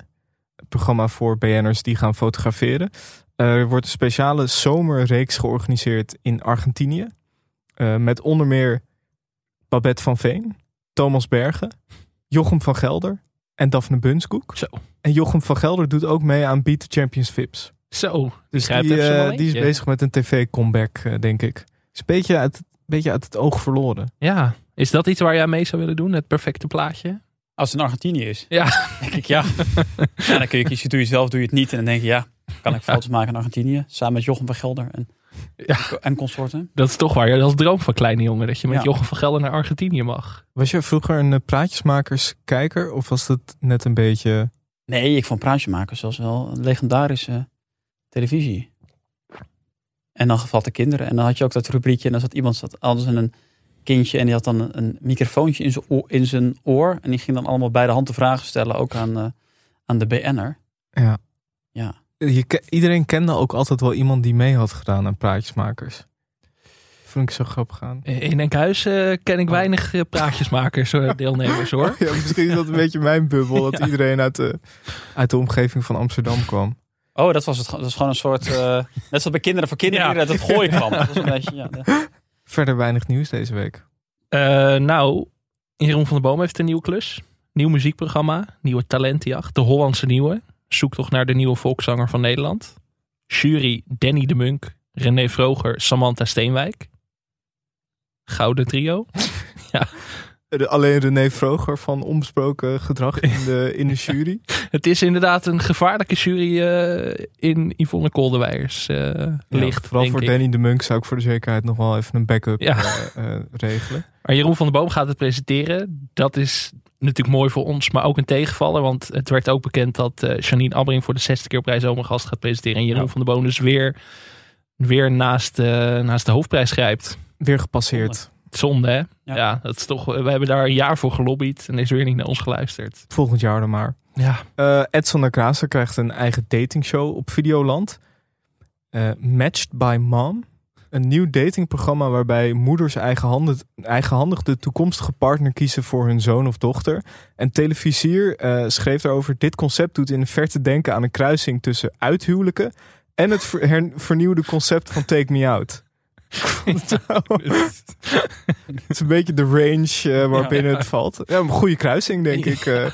Het programma voor BN'ers die gaan fotograferen. Eh, er wordt een speciale zomerreeks georganiseerd in Argentinië. Eh, met onder meer Babette van Veen, Thomas Bergen, Jochem van Gelder en Daphne Bunskoek. Zo. En Jochem van Gelder doet ook mee aan Beat the Champions Vips. Zo. Dus die, eh, die is bezig met een tv-comeback, eh, denk ik. Is een beetje uit, beetje uit het oog verloren. Ja. Is dat iets waar jij mee zou willen doen? Het perfecte plaatje? Als het in Argentinië is, Ja. denk ik ja. ja. Dan kun je kiezen, doe je het zelf, doe je het niet. En dan denk je, ja, kan ik foto's maken in Argentinië. Samen met Jochem van Gelder en, Ja. en consorten. Dat is toch waar. Dat is droom van kleine jongen. Dat je met Ja. Jochem van Gelder naar Argentinië mag. Was je vroeger een eh, praatjesmakers-kijker? Of was het net een beetje... Nee, ik vond Praatjemakers zelfs wel een legendarische televisie. En dan gevatte kinderen. En dan had je ook dat rubriekje en dan zat iemand zat anders in een kindje en die had dan een, een microfoontje in zijn, oor, in zijn oor. En die ging dan allemaal bij de hand de vragen stellen, ook aan, eh, aan de BN'er. Ja. Ja. Je, iedereen kende ook altijd wel iemand die mee had gedaan aan Praatjesmakers. Vond ik zo grappig aan. In Enkhuis eh ken ik weinig eh, praatjesmakers, deelnemers hoor. Ja, misschien is dat een beetje mijn bubbel. Dat iedereen uit de, uit de omgeving van Amsterdam kwam. Oh, dat was het. Dat was gewoon een soort. eh, net zoals bij kinderen voor kinderen Ja. die uit het gooien kwam. Dat was een beetje. Ja, de- Verder weinig nieuws deze week. Eh, nou, Jeroen van der Boom heeft een nieuwe klus. Nieuw muziekprogramma, nieuwe talentenjacht, de Hollandse nieuwe. Zoektocht naar de nieuwe volkszanger van Nederland. Jury Danny de Munk, René Vroger, Samantha Steenwijk. Gouden trio. De- Alleen René Vroger van onbesproken gedrag in de, in de jury. Het is inderdaad een gevaarlijke jury eh, in Yvonne Kolderweijers eh Ja, ligt, vooral voor ik. Danny de Munk zou ik voor de zekerheid nog wel even een backup Ja. eh, regelen. Maar Jeroen van der Boom gaat het presenteren. Dat is natuurlijk mooi voor ons, maar ook een tegenvaller. Want het werd ook bekend dat eh Janine Abbring voor de zesde keer op Prijs Zomergast gaat presenteren. En Jeroen Ja. van der Boom dus weer, weer naast, eh, naast de hoofdprijs grijpt. Weer gepasseerd. Zonde hè? Ja. Ja. dat is toch, we hebben daar een jaar voor gelobbyd en is weer niet naar ons geluisterd. Volgend jaar dan maar. Ja, Eh Edson de Graça krijgt een eigen datingshow op Videoland. Matched by Mom. Een nieuw datingprogramma waarbij moeders eigenhandig, eigenhandig de toekomstige partner kiezen voor hun zoon of dochter. En televisier eh, schreef daarover: Dit concept doet in de verte denken aan een kruising tussen uithuwelijken en het ver- vernieuwde concept van Take Me Out. Het is een beetje de range eh, waarbinnen het valt. Ja, een goede kruising, denk ik. eh.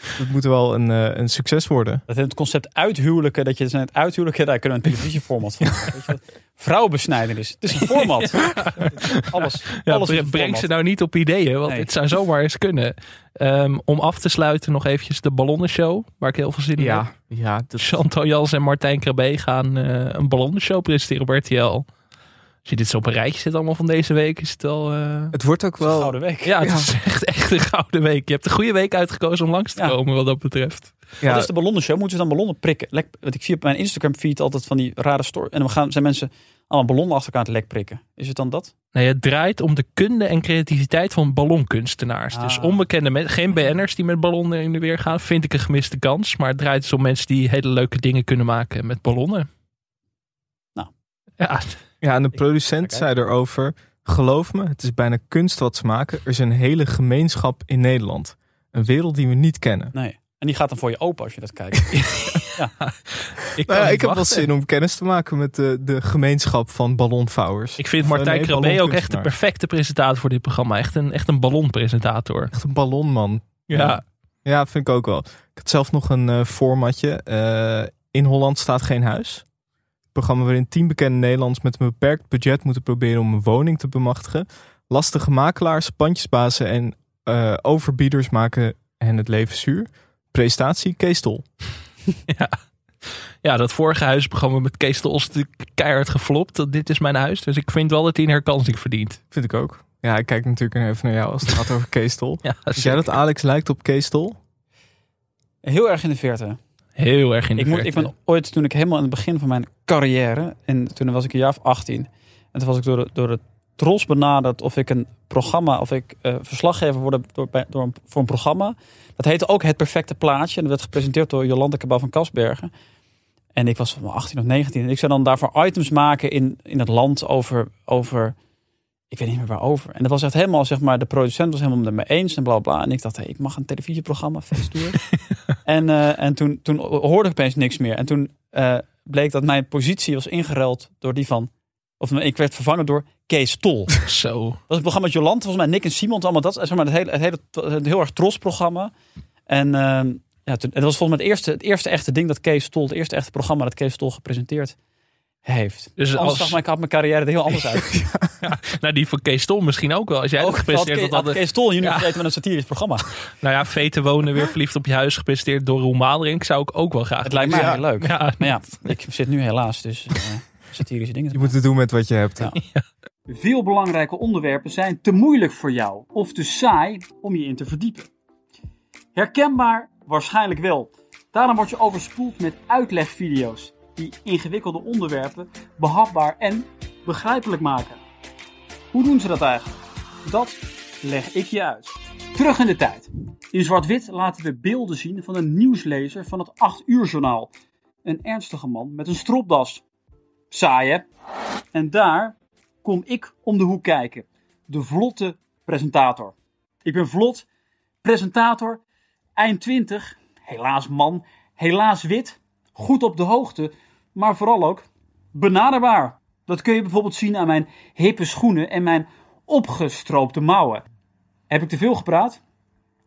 Het moet wel een, eh, een succes worden. Dat het concept uithuwelijken, dat je dus het uithuwelijken, daar kunnen we een televisieformat van maken. Weet je wat? Vrouwenbesnijdenis. Het is een format. Alles, ja alles breng ze nou niet op ideeën, want Nee. het zou zomaar eens kunnen. Ehm, om af te sluiten nog eventjes de ballonnenshow, waar ik heel veel zin in heb. Ja, dat, Chantal Jans en Martijn Krabbe gaan eh, een ballonnenshow presenteren op RTL. Als je dit zo op een rijtje zet allemaal van deze week, is het wel... eh, het wordt ook is een wel. gouden week. ja, het Ja. is echt, echt een gouden week. Je hebt een goede week uitgekozen om langs te Ja. komen wat dat betreft. Ja, Wat is de ballonnenshow? Moeten ze dan ballonnen prikken? Lek, want ik zie op mijn Instagram feed altijd van die rare story. En dan gaan, zijn mensen allemaal ballonnen achter elkaar aan het lek prikken. Is het dan dat? Nee, het draait om de kunde en creativiteit van ballonkunstenaars. Ah. Dus onbekende mensen, geen BN'ers die met ballonnen in de weer gaan, vind ik een gemiste kans. Maar het draait dus om mensen die hele leuke dingen kunnen maken met ballonnen. Nou. Ja, ja, en de producent zei erover: Geloof me, het is bijna kunst wat ze maken. Er is een hele gemeenschap in Nederland. Een wereld die we niet kennen. Nee. En die gaat dan voor je open als je dat kijkt. ik, Nou ja, niet ik heb wel zin om kennis te maken met de, de gemeenschap van ballonvouwers. Ik vind Of, Martijn nee, Krabbe ook echt de perfecte presentator voor dit programma. Echt een, echt een ballonpresentator. Echt een ballonman. Ja. Ja, vind ik ook wel. Ik had zelf nog een eh, formatje. Eh, in Holland staat geen huis. Programma waarin tien bekende Nederlands met een beperkt budget moeten proberen om een woning te bemachtigen. Lastige makelaars, pandjesbazen en eh, overbieders maken hen het leven zuur. Presentatie Kees Tol. Ja. ja, dat vorige huisprogramma met Kees Tol is natuurlijk keihard geflopt. Dat dit is mijn huis. Dus ik vind wel dat hij een herkansing verdient. Vind ik ook. Ja, ik kijk natuurlijk even naar jou als het gaat over Kees Tol. Ja, Vind jij dat Alex lijkt op Kees Tol? Heel erg in de verte. Heel erg in de Ik, moet, ik ben ooit, toen ik helemaal aan het begin van mijn carrière, en toen was ik een jaar of 18. En toen was ik door de, door de Tros benaderd of ik een programma, of ik eh, verslaggever word door, bij- door een, voor een programma. Dat heette ook Het Perfecte Plaatje. En dat werd gepresenteerd door Jolande Cabau van Kasbergen. En ik was van 18 of 19. En ik zou dan daarvoor items maken in, in het land over, over, ik weet niet meer waarover. En dat was echt helemaal, zeg maar, de producent was helemaal met me eens en bla bla. En ik dacht, hey, ik mag een televisieprogramma, feesttour. en eh, en toen, toen hoorde ik opeens niks meer. En toen eh, bleek dat mijn positie was ingeruild door die van, of ik werd vervangen door Kees Tol. Zo. Dat was een programma met Jolante, volgens mij Nick en Simon, allemaal dat. Zeg maar, het hele, het hele het heel erg tros programma. En ehm, ja, toen, dat was volgens mij het eerste, het eerste echte ding dat Kees Tol, het eerste echte programma dat Kees Tol gepresenteerd heeft. Dus Anders als, zag mijn, had mijn carrière er heel anders uit. nou, die van Kees Tol misschien ook wel. Als jij Ook het gepresenteerd had, had, Kees, hadden- Kees Tol Ja. gezeten met een satirisch programma. Nou ja, Veten wonen weer verliefd op je huis gepresenteerd door Roel Maderink. Zou ik ook wel graag Het lijkt mij willen heel leuk. Ja, Maar ja, ik zit nu helaas dus eh, satirische dingen te Je moet het doen met wat je hebt. Ja. Veel belangrijke onderwerpen zijn te moeilijk voor jou of te saai om je in te verdiepen. Herkenbaar? Waarschijnlijk wel. Daarom word je overspoeld met uitlegvideo's die ingewikkelde onderwerpen behapbaar en begrijpelijk maken. Hoe doen ze dat eigenlijk? Dat leg ik je uit. Terug in de tijd. In zwart-wit laten we beelden zien van een nieuwslezer van het 8 uur journaal. Een ernstige man met een stropdas. Saai hè? En daar kom ik om de hoek kijken. De vlotte presentator. Ik ben vlot, presentator, eind 20, helaas man, helaas wit, goed op de hoogte, maar vooral ook benaderbaar. Dat kun je bijvoorbeeld zien aan mijn hippe schoenen en mijn opgestroopte mouwen. Heb ik te veel gepraat?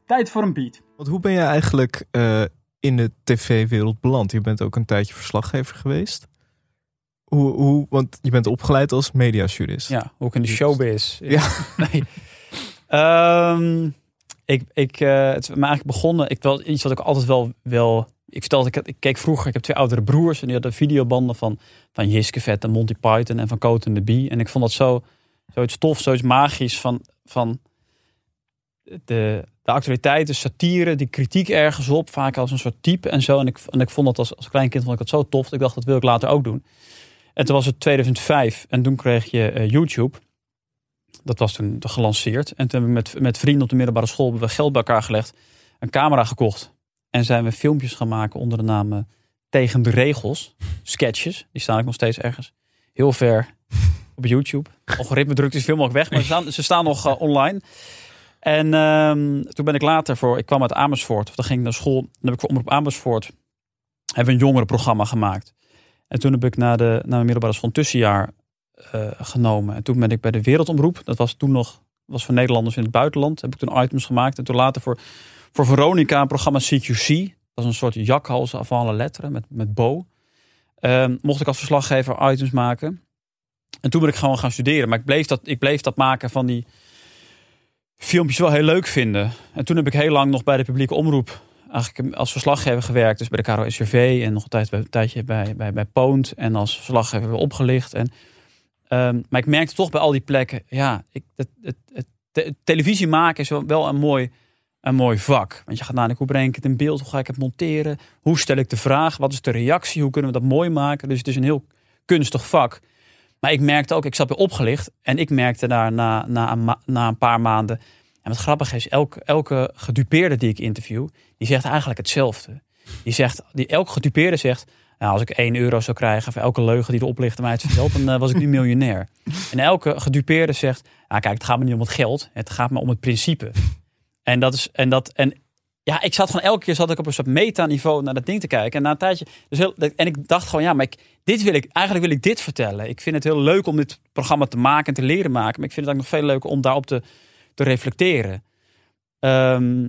Tijd voor een beat. Want hoe ben je eigenlijk eh, in de tv-wereld beland? Je bent ook een tijdje verslaggever geweest. Hoe, hoe, want je bent opgeleid als mediajurist. Ja, ook in de showbiz. Ja. Nee. Ehm, ik, ik, eh, het is me eigenlijk begonnen. Ik wel iets wat ik altijd wel, wel ik vertelde, ik, ik keek vroeger, ik heb twee oudere broers en die hadden videobanden van, van Jiske Vet en Monty Python en van Coat and the Bee. En ik vond dat zo, zoiets tof, zoiets magisch van, van de, de actualiteit, de satire, die kritiek ergens op, vaak als een soort type en zo. En ik, en ik vond dat als, als klein kind vond ik dat zo tof. Ik dacht, dat wil ik later ook doen. En toen was het 2005 en toen kreeg je eh, YouTube. Dat was toen gelanceerd. En toen hebben we met, met vrienden op de middelbare school we geld bij elkaar gelegd. Een camera gekocht. En zijn we filmpjes gaan maken onder de naam eh, Tegen de Regels. Sketches. Die staan ook nog steeds ergens. Heel ver op YouTube. Algoritme drukt is veel mogelijk weg. Maar ze staan, ze staan nog eh, online. En ehm, toen ben ik later voor... Ik kwam uit Amersfoort. Of dan ging ik naar school. Dan heb ik voor Omroep Amersfoort... Hebben we een jongerenprogramma gemaakt. En toen heb ik naar, de, naar mijn middelbare school een tussenjaar eh, genomen. En toen ben ik bij de Wereldomroep. Dat was toen nog... Was voor Nederlanders in het buitenland. Heb ik toen items gemaakt. En toen later voor voor Veronica een programma CQC. Dat is een soort jakhals van alle letteren met, met Bo. Ehm, mocht ik als verslaggever items maken. En toen ben ik gewoon gaan studeren. Maar ik bleef dat, ik bleef dat maken van die filmpjes wel heel leuk vinden. En toen heb ik heel lang nog bij de publieke omroep eigenlijk als verslaggever gewerkt. Dus bij de KRO SRV en nog een, een tijdje bij, bij, bij Poont. En als verslaggever opgelicht. En, ehm, maar ik merkte toch bij al die plekken, ja, ik, het, het, het, te- televisie maken is wel een mooi een mooi vak. Want je gaat nadenken, hoe breng ik het in beeld? Hoe ga ik het monteren? Hoe stel ik de vraag? Wat is de reactie? Hoe kunnen we dat mooi maken? Dus het is een heel kunstig vak. Maar ik merkte ook, ik zat weer opgelicht. En ik merkte daar na, na, een, paar maanden... En wat grappig is, elke, elke gedupeerde die ik interview... die zegt eigenlijk hetzelfde. Die zegt, die, elke gedupeerde zegt... Nou, als ik 1 euro zou krijgen voor elke leugen die de oplichter mij heeft verteld... dan eh, was ik nu miljonair. En elke gedupeerde zegt... Ah, kijk, het gaat me niet om het geld. Het gaat me om het principe. En dat is, en dat, en ja, ik zat gewoon elke keer zat ik op een soort metaniveau naar dat ding te kijken. En na een tijdje, dus heel, en ik dacht gewoon, ja, maar ik, dit wil ik, eigenlijk wil ik dit vertellen. Ik vind het heel leuk om dit programma te maken en te leren maken. Maar ik vind het ook nog veel leuker om daarop te, te reflecteren. Ehm,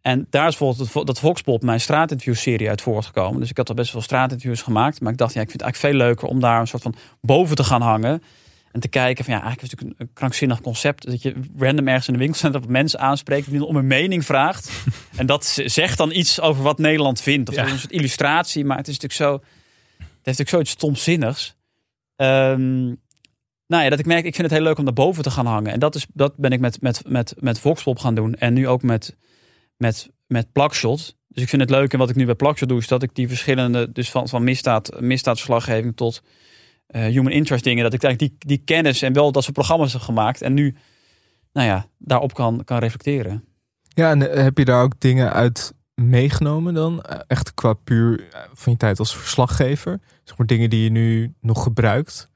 en daar is bijvoorbeeld het- dat Voxpop mijn straatinterview-serie uit voortgekomen. Dus ik had al best wel straatinterviews gemaakt. Maar ik dacht, ja, ik vind het eigenlijk veel leuker om daar een soort van boven te gaan hangen. En te kijken van ja, eigenlijk is het natuurlijk een, krankzinnig concept. Dat je random ergens in de winkelcentrum op mensen aanspreekt die om een mening vraagt. en dat zegt dan iets over wat Nederland vindt. Of Ja. een soort illustratie. Maar het is natuurlijk zo. Het heeft natuurlijk zoiets stomzinnigs. Ehm nou ja, dat ik merk, ik vind het heel leuk om daar boven te gaan hangen. En dat, is, dat ben ik met, met, met, met Voxpop gaan doen. En nu ook met, met, met Plakshot. Dus ik vind het leuk. En wat ik nu bij Plakshot doe, is dat ik die verschillende, dus van, van misdaad, misdaadverslaggeving tot human interest dingen, dat ik eigenlijk die, die kennis en wel dat soort programma's heb gemaakt. En nu, nou ja, daarop kan, kan reflecteren. Ja, en eh, heb je daar ook dingen uit meegenomen dan? Eh, Echt qua puur eh, van je tijd als verslaggever? Zeg maar dingen die je nu nog gebruikt?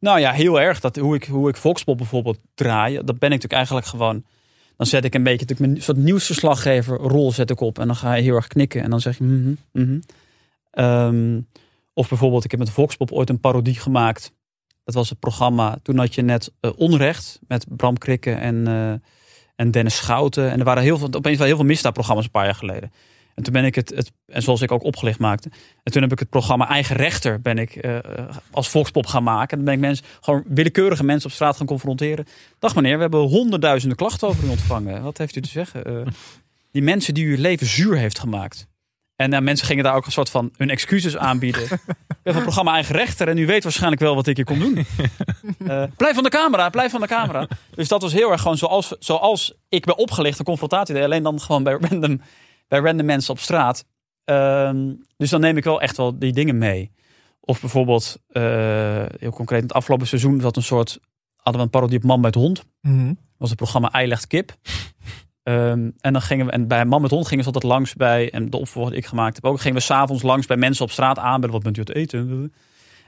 Nou ja, heel erg. Dat, hoe, ik, hoe ik Voxpop bijvoorbeeld draai, dat ben ik natuurlijk eigenlijk gewoon. Dan zet ik een beetje natuurlijk mijn soort nieuwsverslaggever rol zet ik op. En dan ga je heel erg knikken. En dan zeg je. mhm, mhm. Ehm, of bijvoorbeeld, ik heb met Voxpop ooit een parodie gemaakt. Dat was het programma. Toen had je net eh, Onrecht met Bram Krikke en, eh, en Dennis Schouten. En er waren heel veel, opeens wel heel veel misdaadprogramma's een paar jaar geleden. En toen ben ik het, het, en zoals ik ook opgelicht maakte. En toen heb ik het programma Eigen Rechter ben ik eh, als Volkspop gaan maken. En dan ben ik mensen, gewoon willekeurige mensen op straat gaan confronteren. Dag meneer, we hebben honderdduizenden klachten over u ontvangen. Wat heeft u te zeggen? Die mensen die uw leven zuur heeft gemaakt. En eh, mensen gingen daar ook een soort van hun excuses aanbieden. We hebben een programma Eigen Rechter en u weet waarschijnlijk wel wat ik hier kom doen. Eh, blijf van de camera, blijf van de camera. Dus dat was heel erg gewoon zoals, zoals ik ben opgelicht, een confrontatie deed. Alleen dan gewoon bij random, bij random mensen op straat. Ehm, dus dan neem ik wel echt wel die dingen mee. Of bijvoorbeeld, eh, heel concreet, in het afgelopen seizoen zat een soort hadden we een parodie op Man met Hond. Mhm. was het programma Ei legt kip. Ehm, en dan gingen we, en bij Man met Hond gingen ze altijd langs bij, en de opvolger die ik gemaakt heb ook, gingen we s'avonds langs bij mensen op straat aanbellen, wat bent u het eten?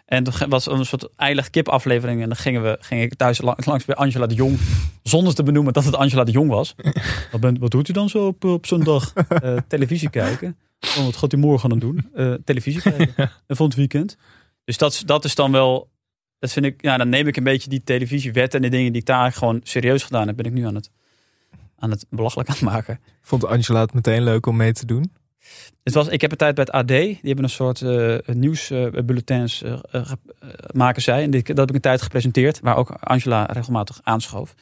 En toen was een soort Ei legt kip aflevering en dan gingen we, ging ik thuis lang- langs bij Angela de Jong, zonder te benoemen dat het Angela de Jong was. Wat, bent, wat doet u dan zo op, op zondag? Eh, televisie kijken. Oh, wat gaat u morgen dan doen? Eh, televisie kijken. En van het weekend. Dus dat, is- dat is dan wel, dat vind ik, ja, dan neem ik een beetje die televisiewet en de dingen die ik daar gewoon serieus gedaan heb, ben ik nu aan het, aan het belachelijk aan het maken. Vond Angela het meteen leuk om mee te doen? Het was, ik heb een tijd bij het AD, die hebben een soort eh nieuwsbulletins eh, maken zij. En dit, dat heb ik een tijd gepresenteerd, waar ook Angela regelmatig aanschoof.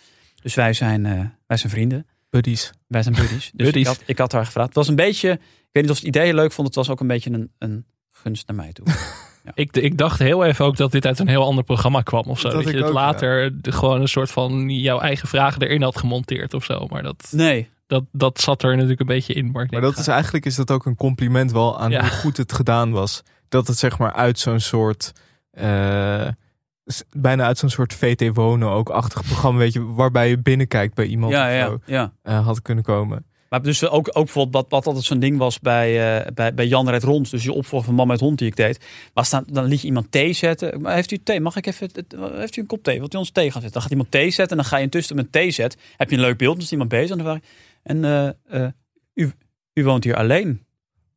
Dus wij zijn, wij zijn vrienden. Buddies. Wij zijn buddies. Dus Buddies. Ik, had, ik had haar gevraagd. Het was een beetje, ik weet niet of ze het idee leuk vond. Het was ook een beetje een, een gunst naar mij toe. Ik, ik dacht heel even ook dat dit uit een heel ander programma kwam of zo. Dat Dat, ik je het ook, later de- gewoon een soort van jouw eigen vragen erin had gemonteerd of zo. Maar dat, Nee, dat, dat zat er natuurlijk een beetje in. Maar, dat is eigenlijk is dat ook een compliment wel aan Ja. hoe goed het gedaan was. Dat het zeg maar uit zo'n soort eh, bijna uit zo'n soort VT wonen ook achtig programma, weet je, waarbij je binnenkijkt bij iemand ja, of ja, zo, ja. eh, had kunnen komen. Maar dus ook, ook bijvoorbeeld wat, wat altijd zo'n ding was bij, eh, bij, bij Jan Red Rond. Dus je opvolger van Man met Hond die ik deed. Was dan, dan liet je iemand thee zetten. Heeft u thee? Mag ik even, heeft u een kop thee? Wilt u ons thee gaan zetten? Dan gaat iemand thee zetten. En dan ga je intussen met thee zet. Heb je een leuk beeld. Dan is iemand bezig. En dan vraag en eh, eh, u, u woont hier alleen?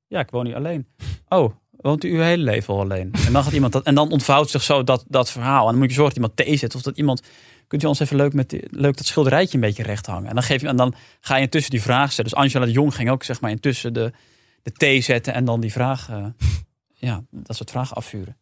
Ja, ik woon hier alleen. Oh, woont u uw hele leven al alleen? En dan gaat iemand. En dan ontvouwt zich zo dat, dat verhaal. En dan moet je zorgen dat iemand thee zet. Of dat iemand. Kunt u ons even leuk, met die- leuk dat schilderijtje een beetje recht hangen? En dan, geef je, en dan ga je intussen die vraag stellen. Dus Angela de Jong ging ook zeg maar intussen de, de thee zetten. En dan die vraag. eh, ja, dat soort vragen afvuren.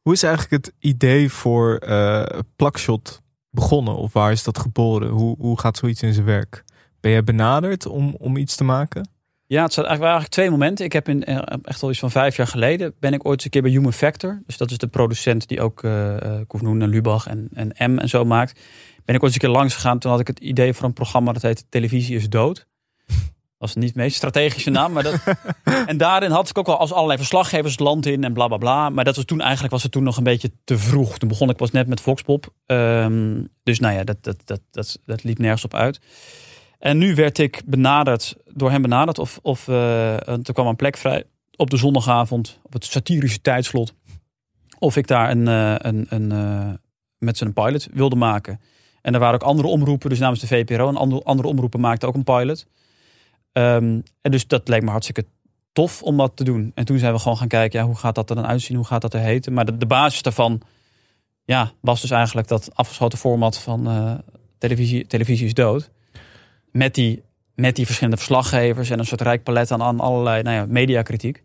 Hoe is eigenlijk het idee voor eh Plakshot begonnen? Of waar is dat geboren? Hoe, hoe gaat zoiets in zijn werk? Ben jij benaderd om, om iets te maken? Ja, het zijn eigenlijk, waren eigenlijk twee momenten. Ik heb in, eh, echt al iets van vijf jaar geleden ben ik ooit eens een keer bij Human Factor. Dus dat is de producent die ook eh eh, Koefnoen en Lubach en, en M en zo maakt. Ben ik ooit eens een keer langs gegaan. Toen had ik het idee voor een programma dat heet Televisie is dood. Dat was niet de meest strategische naam. Maar dat, en daarin had ik ook al als allerlei verslaggevers het land in en bla bla bla. Maar dat was toen eigenlijk was het toen nog een beetje te vroeg. Toen begon ik pas net met Voxpop. Ehm, dus nou ja, dat, dat, dat, dat, dat liep nergens op uit. En nu werd ik benaderd, door hem benaderd. Of, of eh, er kwam een plek vrij op de zondagavond, op het satirische tijdslot. Of ik daar een, eh, een, een, eh, met z'n pilot wilde maken. En er waren ook andere omroepen, dus namens de VPRO. En andere, andere omroepen maakten ook een pilot. Ehm, en dus dat leek me hartstikke tof om dat te doen. En toen zijn we gewoon gaan kijken, ja, hoe gaat dat er dan uitzien? Hoe gaat dat er heten? Maar de, basis daarvan ja, was dus eigenlijk dat afgeschoten format van televisie, televisie is dood. Met die, met die verschillende verslaggevers en een soort rijk palet aan, aan allerlei nou ja, mediakritiek.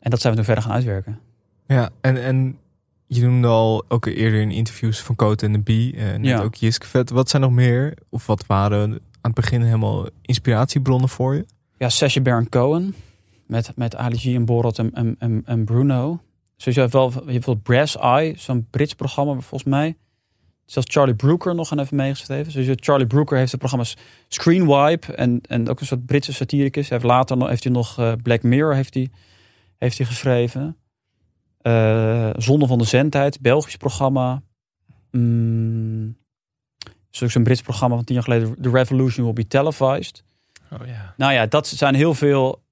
En dat zijn we toen verder gaan uitwerken. Ja, en, en je noemde al ook eerder in interviews van Coat en de Bee, eh, net Ja. ook Jiskevet. Wat zijn nog meer, of wat waren aan het begin helemaal inspiratiebronnen voor je? Ja, Sacha Baron Cohen met, met Ali G en Borat en, en, en, en Bruno. Dus je hebt wel je hebt Brass Eye, zo'n Brits programma volgens mij. Zelfs Charlie Brooker nog aan even meegeschreven. Dus Charlie Brooker heeft de programma's Screenwipe en, en ook een soort Britse satiricus. Hij heeft later nog, heeft hij nog eh, Black Mirror heeft hij, heeft hij geschreven. Eh Zonde van de Zendheid, Belgisch programma. Mm, is ook zo'n Brits programma van tien jaar geleden. The Revolution Will Be Televised. Oh ja. Nou ja, dat zijn heel veel.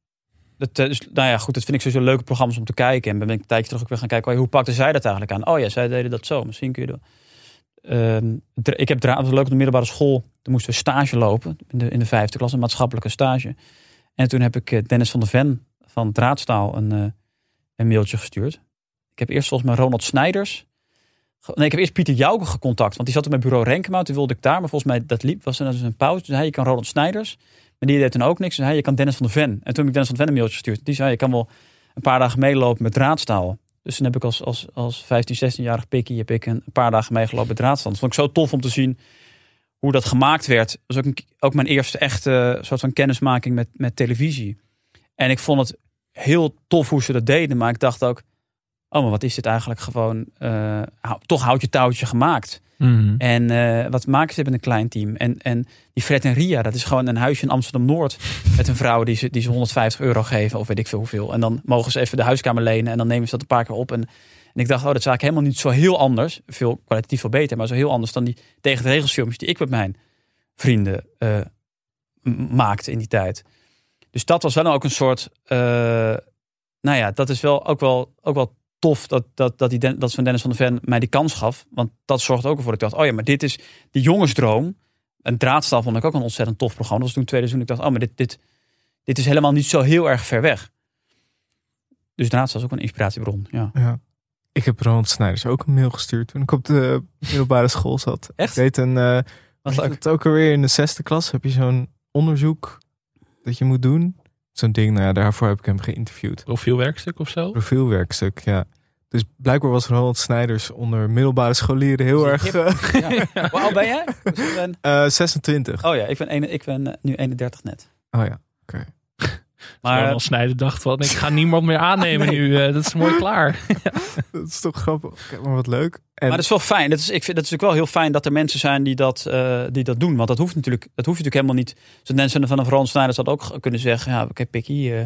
Dat, eh, dus, nou ja, goed, dat vind ik sowieso leuke programma's om te kijken. En ben ik een tijdje terug ook weer gaan kijken. oh hoe pakten zij dat eigenlijk aan? Oh ja, zij deden dat zo. Misschien kun je. dat- Ehm, ik heb dra- het was leuk op de middelbare school. Toen moesten we stage lopen in de, in de vijfde klas, een maatschappelijke stage. En toen heb ik eh, Dennis van der Ven van Draadstaal een, eh, een mailtje gestuurd. Ik heb eerst volgens mij Ronald Snijders. Nee, ik heb eerst Pieter Jouke gecontact. Want die zat op mijn bureau Renkema. Toen wilde ik daar. Maar volgens mij dat liep, was er dus een pauze. Toen zei je kan Ronald Snijders. Maar die deed toen ook niks. Toen zei je kan Dennis van der Ven. En toen heb ik Dennis van der Ven een mailtje gestuurd. Die zei, je kan wel een paar dagen meelopen met draadstaal. Dus toen heb ik als, als, als 15, 16-jarig pikkie heb ik een paar dagen meegelopen met draadstaal. Dat vond ik zo tof om te zien hoe dat gemaakt werd. Dat was ook, een, ook mijn eerste echte soort van kennismaking met, met televisie. En ik vond het heel tof hoe ze dat deden. Maar ik dacht ook, oh, maar wat is dit eigenlijk gewoon... eh, toch houd je touwtje gemaakt. Mhm. En eh, wat maken ze met een klein team? En, en die Fred en Ria, dat is gewoon een huisje in Amsterdam-Noord. met een vrouw die ze, die ze 150 euro geven of weet ik veel hoeveel. En dan mogen ze even de huiskamer lenen en dan nemen ze dat een paar keer op. En, En ik dacht, oh, dat is eigenlijk helemaal niet zo heel anders. Veel kwalitatief veel beter, maar zo heel anders dan die tegen de regels filmpjes die ik met mijn vrienden eh, maakte in die tijd. Dus dat was wel ook een soort, eh, nou ja, dat is wel ook wel, ook wel tof dat, dat, dat, die, dat Sven Dennis van de Ven mij die kans gaf. Want dat zorgde ook ervoor dat ik dacht, oh ja, maar dit is die jongensdroom. Een draadstaal vond ik ook een ontzettend tof programma. Dat was toen tweede seizoen. Ik dacht, oh, maar dit, dit, dit is helemaal niet zo heel erg ver weg. Dus draadstaal is ook een inspiratiebron. Ja. Ja. Ik heb Ronald Snijders ook een mail gestuurd toen ik op de middelbare school zat. Echt? Ik weet een, eh Wat weet leuk. het ook alweer in de zesde klas heb je zo'n onderzoek dat je moet doen. Zo'n ding, nou ja, daarvoor heb ik hem geïnterviewd. Profielwerkstuk of zo? Profielwerkstuk, ja. Dus blijkbaar was Ronald Snijders onder middelbare scholieren heel is erg eh, Ja. Hoe oud ben jij? Dus ik ben- eh, 26. oh ja, ik ben, een, ik ben eh, nu 31 net. Oh ja, oké. Maar dan Snijder dacht van, ik ga niemand meer aannemen Nee. nu. eh, dat is mooi klaar. Dat is toch grappig. Maar wat leuk. En Maar dat is wel fijn. Dat is, ik vind dat is ook wel heel fijn dat er mensen zijn die dat, eh, die dat doen. Want dat hoeft natuurlijk, dat hoeft natuurlijk helemaal niet. Zo'n mensen van een Frans Snijders had ook kunnen zeggen: ja, oké, pikkie, eh,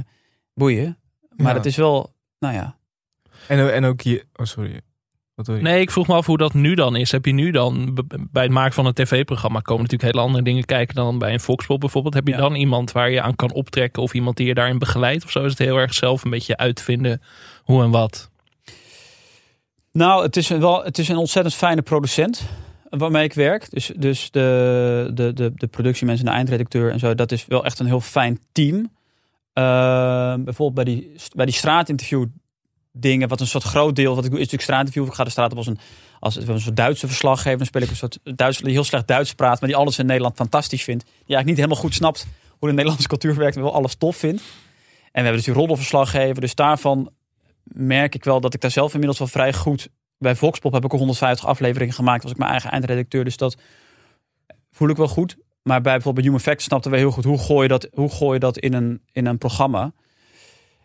boeien. Maar Ja. het is wel, nou ja. en, en ook je... Oh, sorry. Nee, ik vroeg me af hoe dat nu dan is. Heb je nu dan, bij het maken van een tv-programma, komen natuurlijk hele andere dingen kijken dan bij een Foxpop bijvoorbeeld. Heb je Ja. dan iemand waar je aan kan optrekken of iemand die je daarin begeleidt? Of zo is het heel erg zelf een beetje uitvinden hoe en wat? Nou, het is een, wel, het is een ontzettend fijne producent waarmee ik werk. Dus, dus de, de, de, de productiemensen, de eindredacteur en zo, dat is wel echt een heel fijn team. Eh, bijvoorbeeld bij die, bij die straatinterview dingen, wat een soort groot deel wat ik doe, is natuurlijk straatinterview. Ik ga de straat op als een, als een soort Duitse verslaggever. Dan speel ik een soort Duits, die heel slecht Duits praat, maar die alles in Nederland fantastisch vindt. Die eigenlijk niet helemaal goed snapt hoe de Nederlandse cultuur werkt, maar wel alles tof vindt. En we hebben dus die roddelverslaggever. Dus daarvan merk ik wel dat ik daar zelf inmiddels wel vrij goed... Bij Voxpop heb ik al 150 afleveringen gemaakt. Was ik mijn eigen eindredacteur. Dus dat voel ik wel goed. Maar bij bijvoorbeeld Human Facts snapten we heel goed... hoe gooi je dat, hoe gooi je dat in, een, in een programma.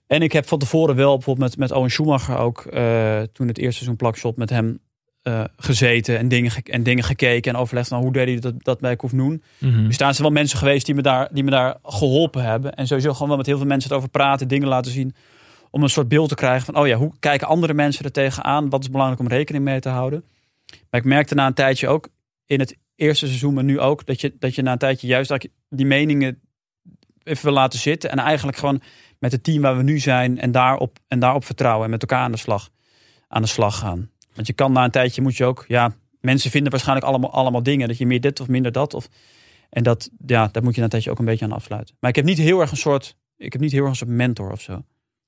En ik heb van tevoren wel bijvoorbeeld met, met Owen Schumacher ook... eh, toen het eerste seizoen Plakshot met hem eh, gezeten... En dingen, ge- en dingen gekeken en overlegd... Nou, hoe deed hij dat, dat bij Koefnoen? Mhm. Dus daar zijn wel mensen geweest die me, daar, die me daar geholpen hebben. En sowieso gewoon wel met heel veel mensen het over praten, dingen laten zien. Om een soort beeld te krijgen van, oh ja, hoe kijken andere mensen er tegenaan? Wat is belangrijk om rekening mee te houden? Maar ik merkte na een tijdje ook, in het eerste seizoen, maar nu ook, dat je, dat je na een tijdje juist dat die meningen even wil laten zitten. En eigenlijk gewoon met het team waar we nu zijn en daarop, en daarop vertrouwen en met elkaar aan de slag, aan de slag gaan. Want je kan na een tijdje, moet je ook, ja, mensen vinden waarschijnlijk allemaal, allemaal dingen. Dat je meer dit of minder dat. Of, en dat, ja, daar moet je na een tijdje ook een beetje aan afsluiten. Maar ik heb niet heel erg een soort, ik heb niet heel erg een soort mentor of zo.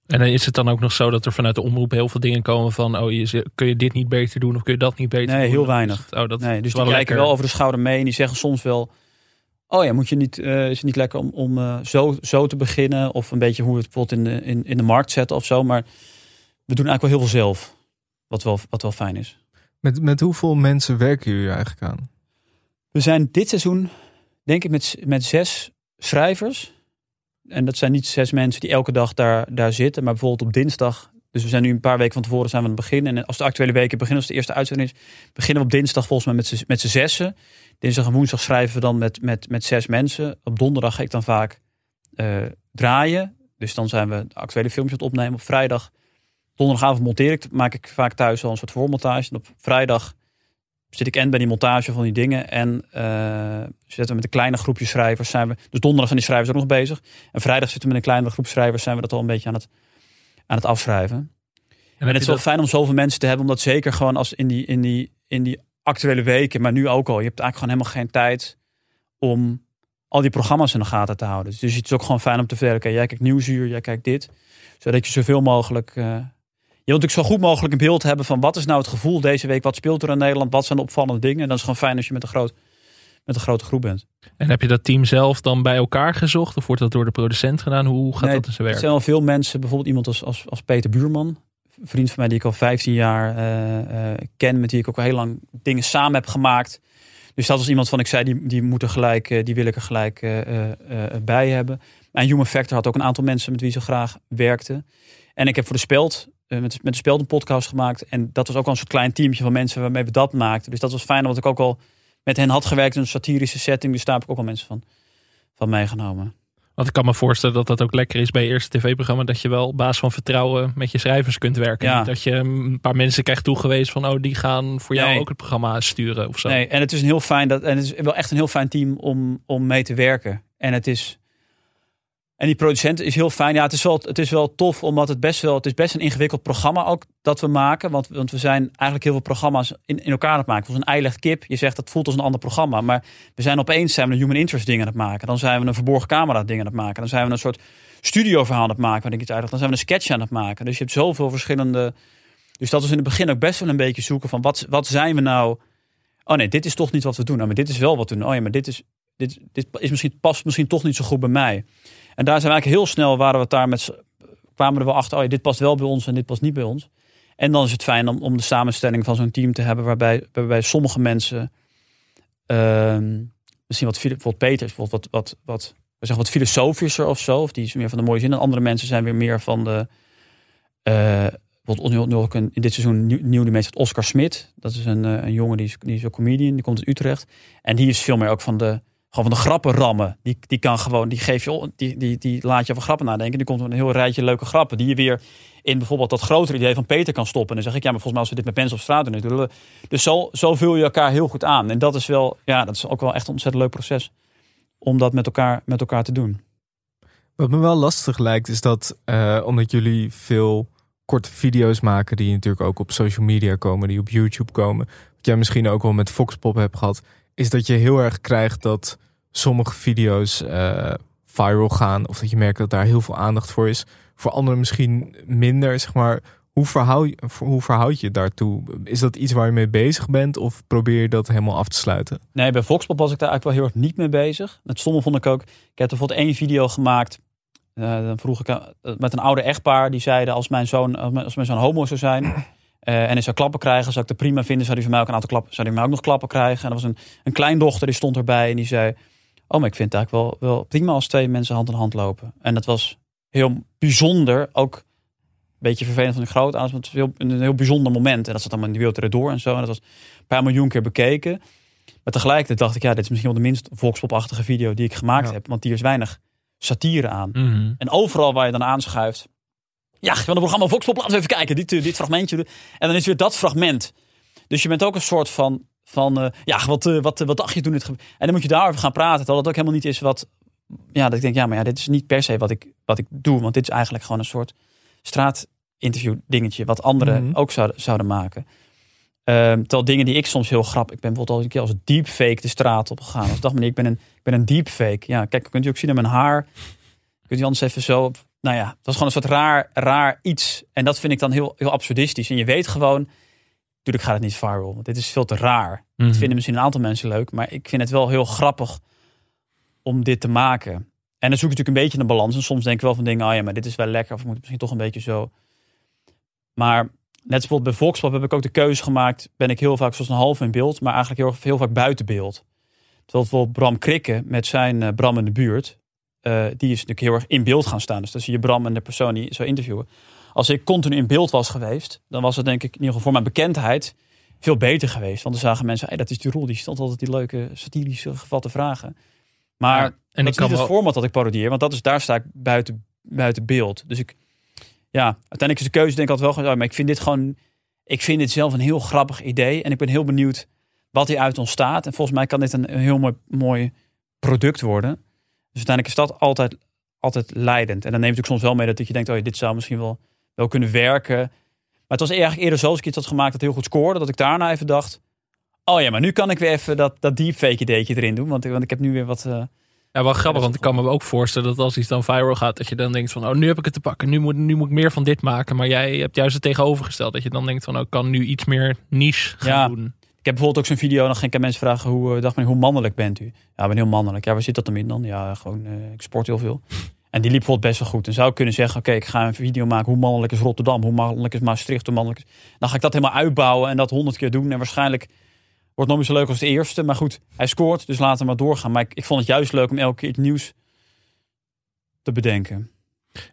En dan is het dan ook nog zo dat er vanuit de omroep heel veel dingen komen van, oh, je, kun je dit niet beter doen of kun je dat niet beter Nee, doen? heel Dan is weinig. oh, dat Nee, dus wel die kijken lekker. wel over de schouder mee en die zeggen soms wel... Oh ja, moet je niet, eh, is het niet lekker om, om eh, zo, zo te beginnen? Of een beetje hoe we het bijvoorbeeld in de, in, in de markt zetten of zo. Maar we doen eigenlijk wel heel veel zelf. Wat wel, wat wel fijn is. Met, met hoeveel mensen werken jullie eigenlijk aan? We zijn dit seizoen, denk ik, met, met zes schrijvers. En dat zijn niet zes mensen die elke dag daar, daar zitten. Maar bijvoorbeeld op dinsdag. Dus we zijn nu een paar weken van tevoren zijn we aan het begin. En als de actuele weken beginnen, als de eerste uitzending is, beginnen we op dinsdag volgens mij met z'n- met z'n zessen. Dinsdag en woensdag schrijven we dan met, met, met zes mensen. Op donderdag ga ik dan vaak eh, draaien. Dus dan zijn we de actuele filmpjes aan het opnemen. Op vrijdag, donderdagavond monteer ik, maak ik vaak thuis al een soort voormontage. En op vrijdag zit ik en bij die montage van die dingen. En eh, zitten we met een kleine groepje schrijvers. Zijn we, dus donderdag zijn die schrijvers ook nog bezig. En vrijdag zitten we met een kleinere groep schrijvers. Zijn we dat al een beetje aan het, aan het afschrijven. En het is wel dat- fijn om zoveel mensen te hebben. Omdat zeker gewoon als in die, in die, in die actuele weken. Maar nu ook al. Je hebt eigenlijk gewoon helemaal geen tijd om al die programma's in de gaten te houden. Dus het is ook gewoon fijn om te vertellen. Jij kijkt Nieuwsuur, jij kijkt dit. Zodat je zoveel mogelijk... eh, je wilt natuurlijk zo goed mogelijk een beeld hebben van wat is nou het gevoel deze week? Wat speelt er in Nederland? Wat zijn de opvallende dingen? En dat is gewoon fijn als je met een, groot, met een grote groep bent. En heb je dat team zelf dan bij elkaar gezocht? Of wordt dat door de producent gedaan? Hoe gaat Nee, dat in zijn Er werk? zijn wel veel mensen, bijvoorbeeld iemand als, als, als Peter Buurman. Vriend van mij die ik al 15 jaar eh, eh, ken. Met wie ik ook al heel lang dingen samen heb gemaakt. Dus dat was iemand van ik zei, die, die moet er gelijk, eh, die wil ik er gelijk bij hebben. En Human Factor had ook een aantal mensen met wie ze graag werkten. En ik heb voor de Speld, met, met de Speld een podcast gemaakt. En dat was ook al een soort klein teamje van mensen waarmee we dat maakten. Dus dat was fijn, omdat ik ook al met hen had gewerkt in een satirische setting. Dus daar heb ik ook al mensen van, van meegenomen. Want ik kan me voorstellen dat dat ook lekker is bij je eerste tv-programma. Dat je wel op basis van vertrouwen met je schrijvers kunt werken. Ja. Niet Dat je een paar mensen krijgt toegewezen van... oh, die gaan voor jou Nee. ook het programma sturen of zo. Nee, en het is een heel fijn dat, en het is wel echt een heel fijn team om, om mee te werken. En het is. En die producent is heel fijn. Ja, het is wel, het is wel tof, omdat het best wel. Het is best een ingewikkeld programma ook dat we maken. Want, want we zijn eigenlijk heel veel programma's in, in elkaar aan het maken. Zoals een ei kip. Je zegt dat voelt als een ander programma. Maar we zijn opeens zijn we een human interest ding aan het maken. Dan zijn we een verborgen camera ding aan het maken. Dan zijn we een soort studioverhaal aan het maken. Wat ik iets uitleg. Dan zijn we een sketch aan het maken. Dus je hebt zoveel verschillende. Dus dat was in het begin ook best wel een beetje zoeken van wat, wat zijn we nou. Oh nee, dit is toch niet wat we doen. Nou, maar dit is wel wat we doen. Oh ja, maar dit is, dit, dit is misschien, past misschien toch niet zo goed bij mij. En daar zijn we eigenlijk heel snel, waren we daar met, kwamen er wel achter, oh dit past wel bij ons en dit past niet bij ons. En dan is het fijn om, om de samenstelling van zo'n team te hebben, waarbij, waarbij sommige mensen, ehm, misschien wat, bijvoorbeeld Peter bijvoorbeeld wat, wat, wat, we zeggen wat filosofischer of zo, of die is meer van de mooie zin. En andere mensen zijn weer meer van de, eh, bijvoorbeeld in dit seizoen nieuw, die meest Oscar Smit. Dat is een, eh, een jongen die is, die is een comedian, die komt uit Utrecht. En die is veel meer ook van de, gewoon van de grappen rammen. Die, die kan gewoon, die geef je, die, die, die laat je over grappen nadenken. Die komt met een heel rijtje leuke grappen. Die je weer in bijvoorbeeld dat grotere idee van Peter kan stoppen. En dan zeg ik, ja, maar volgens mij als we dit met mensen op straat doen. Dus zo, zo vul je elkaar heel goed aan. En dat is wel, ja, dat is ook wel echt een ontzettend leuk proces. Om dat met elkaar, met elkaar te doen. Wat me wel lastig lijkt is dat, eh, omdat jullie veel korte video's maken, die natuurlijk ook op social media komen, die op YouTube komen, wat jij misschien ook wel met Foxpop hebt gehad, is dat je heel erg krijgt dat sommige video's eh, viral gaan, of dat je merkt dat daar heel veel aandacht voor is. Voor anderen misschien minder, zeg maar. Hoe verhoud, hoe verhoud je daartoe? Is dat iets waar je mee bezig bent, of probeer je dat helemaal af te sluiten? Nee, bij Voxpop was ik daar eigenlijk wel heel erg niet mee bezig. Het stomme vond ik ook. Ik heb bijvoorbeeld één video gemaakt. eh, dan vroeg ik aan- met een oude echtpaar. Die zeiden als mijn zoon, als mijn zoon homo zou zijn. Eh, en hij zou klappen krijgen. Zou ik het prima vinden. Zou hij van mij ook een aantal klappen. Zou hij mij ook nog klappen krijgen. En er was een, een kleindochter die stond erbij. En die zei. Oh, maar ik vind het eigenlijk wel, wel prima als twee mensen hand in hand lopen. En dat was heel bijzonder. Ook een beetje vervelend van de grootouders. Maar het was heel, een heel bijzonder moment. En dat zat allemaal in de wereld erdoor en zo. En dat was een paar miljoen keer bekeken. Maar tegelijkertijd dacht ik, ja, dit is misschien wel de minst volkspopachtige video die ik gemaakt Ja. heb. Want hier is weinig satire aan. Mhm. En overal waar je dan aanschuift. Ja, van het programma Volkspop, laten we even kijken. Dit, eh, dit fragmentje. En dan is weer dat fragment. Dus je bent ook een soort van. van eh, ja, wat, eh, wat, wat dacht je toen het gebeurde? En dan moet je daarover gaan praten. Terwijl het ook helemaal niet is wat. Ja, dat ik denk, ja, maar ja, dit is niet per se wat ik, wat ik doe. Want dit is eigenlijk gewoon een soort straatinterview dingetje. Wat anderen Mhm. ook zouden, zouden maken. Ehm terwijl dingen die ik soms heel grappig... Ik ben bijvoorbeeld al een keer als deepfake de straat op gegaan. Als dacht meneer, ik ben een, ik ben een deepfake. Ja, kijk, kunt u ook zien aan mijn haar. Kunt u anders even zo... Nou ja, dat is gewoon een soort raar, raar iets. En dat vind ik dan heel, heel absurdistisch. En je weet gewoon... Natuurlijk gaat het niet viral. Want dit is veel te raar. Mhm. Dat vinden misschien een aantal mensen leuk. Maar ik vind het wel heel grappig om dit te maken. En dan zoek ik natuurlijk een beetje een balans. En soms denk ik wel van dingen, oh ja, maar dit is wel lekker. Of moet het misschien toch een beetje zo. Maar net als bijvoorbeeld bij Volkspop heb ik ook de keuze gemaakt. Ben ik heel vaak zoals een half in beeld, maar eigenlijk heel, heel vaak buiten beeld. Terwijl bijvoorbeeld Bram Krikke met zijn eh, Bram in de buurt. Eh, die is natuurlijk heel erg in beeld gaan staan. Dus dan zie je Bram en de persoon die zou interviewen. Als ik continu in beeld was geweest, dan was het denk ik in ieder geval voor mijn bekendheid veel beter geweest. Want dan zagen mensen, hey, dat is die rol, die stelt altijd die leuke satirische gevatte vragen. Maar Ja, en dat ik is kan niet het format dat ik parodieer, want dat is, daar sta ik buiten, buiten beeld. Dus ik, ja, uiteindelijk is de keuze denk ik altijd wel oh, maar ik vind dit gewoon, ik vind dit zelf een heel grappig idee en ik ben heel benieuwd wat hieruit ontstaat. En volgens mij kan dit een, een heel mooi, mooi product worden. Dus uiteindelijk is dat altijd, altijd leidend. En dan neemt het ook soms wel mee dat je denkt, oh, dit zou misschien wel, wel kunnen werken. Maar het was eigenlijk eerder zo als ik iets had gemaakt dat heel goed scoorde, dat ik daarna even dacht, oh ja, maar nu kan ik weer even dat, dat deepfake ideetje erin doen, want, want ik heb nu weer wat... eh, Ja, wel grappig, want ik kan me ook voorstellen dat als iets dan viral gaat, dat je dan denkt van, oh, nu heb ik het te pakken, nu moet, nu moet ik meer van dit maken. Maar jij hebt juist het tegenovergesteld, dat je dan denkt van, oh, ik kan nu iets meer niche gaan Ja. doen. Ik heb bijvoorbeeld ook zo'n video, dan ging ik aan mensen vragen, hoe, eh, dacht meneer, hoe mannelijk bent u? Ja, ik ben heel mannelijk. Ja, waar zit dat dan in dan? Ja, gewoon, eh, ik sport heel veel. En die liep bijvoorbeeld best wel goed. Dan zou ik kunnen zeggen, oké, ik ga een video maken, hoe mannelijk is Rotterdam? Hoe mannelijk is Maastricht? Hoe mannelijk is... Dan ga ik dat helemaal uitbouwen en dat honderd keer doen. En waarschijnlijk wordt het nog niet zo leuk als de eerste. Maar goed, hij scoort, dus laten we maar doorgaan. Maar ik, ik vond het juist leuk om elke keer iets nieuws te bedenken.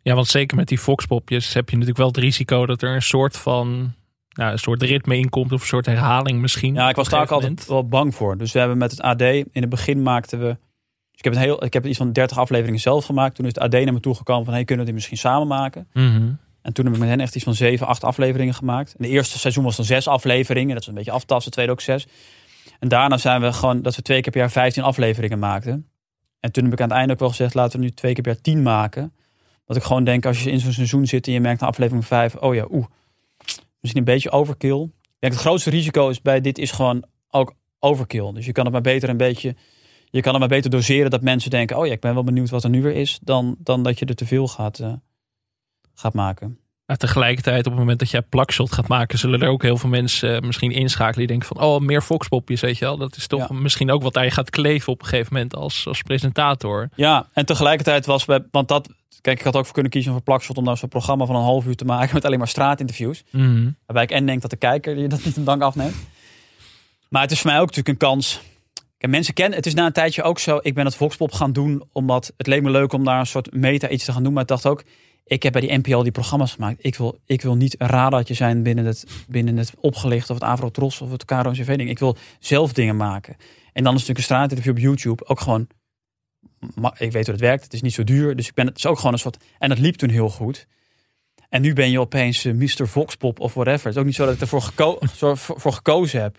Ja, want zeker met die foxpopjes heb je natuurlijk wel het risico dat er een soort van, nou, een soort ritme in komt of een soort herhaling misschien. Ja, ik was daar ook altijd wel bang voor. Dus we hebben met het AD, in het begin maakten we Dus ik heb, een heel, ik heb iets van 30 afleveringen zelf gemaakt. Toen is het AD naar me toegekomen van, hey, kunnen we die misschien samen maken? Mhm. En toen heb ik met hen echt iets van 7, 8 afleveringen gemaakt. En de eerste seizoen was dan zes afleveringen. Dat is een beetje aftasten, de tweede ook zes. En daarna zijn we gewoon, dat we twee keer per jaar 15 afleveringen maakten. En toen heb ik aan het einde ook wel gezegd, laten we nu twee keer per jaar 10 maken. Dat ik gewoon denk, als je in zo'n seizoen zit en je merkt na aflevering 5, oh ja, oeh, misschien een beetje overkill. Ik denk het grootste risico is bij dit is gewoon ook overkill. Dus je kan het maar beter een beetje, je kan het maar beter doseren dat mensen denken, oh ja, ik ben wel benieuwd wat er nu weer is, dan, dan dat je er te veel gaat, eh, gaat maken. Maar tegelijkertijd, op het moment dat jij plakshot gaat maken, zullen er ook heel veel mensen eh, misschien inschakelen die denken van, oh, meer foxpopjes, weet je wel. Dat is toch misschien ook wat hij gaat kleven op een gegeven moment als, als presentator. Ja, en tegelijkertijd was bij, want dat, kijk, ik had ook voor kunnen kiezen voor plakshot om nou zo'n programma van een half uur te maken met alleen maar straatinterviews. Mhm. Waarbij ik en denk dat de kijker je dat niet een dank afneemt. Maar het is voor mij ook natuurlijk een kans. Kijk, mensen kennen, het is na een tijdje ook zo, ik ben het Voxpop gaan doen, omdat het leek me leuk om daar een soort meta iets te gaan doen. Maar ik dacht ook, ik heb bij die NPO die programma's gemaakt. Ik wil, ik wil niet een radartje zijn binnen het, binnen het opgelicht of het Avrotros of het KRO-NCV ding. Ik wil zelf dingen maken. En dan is natuurlijk een straatinterview op YouTube ook gewoon, ik weet hoe het werkt, het is niet zo duur. Dus ik ben, het is ook gewoon een soort, en het liep toen heel goed. En nu ben je opeens eh, Mr. Voxpop of whatever. Het is ook niet zo dat ik ervoor geko voor, gekozen heb.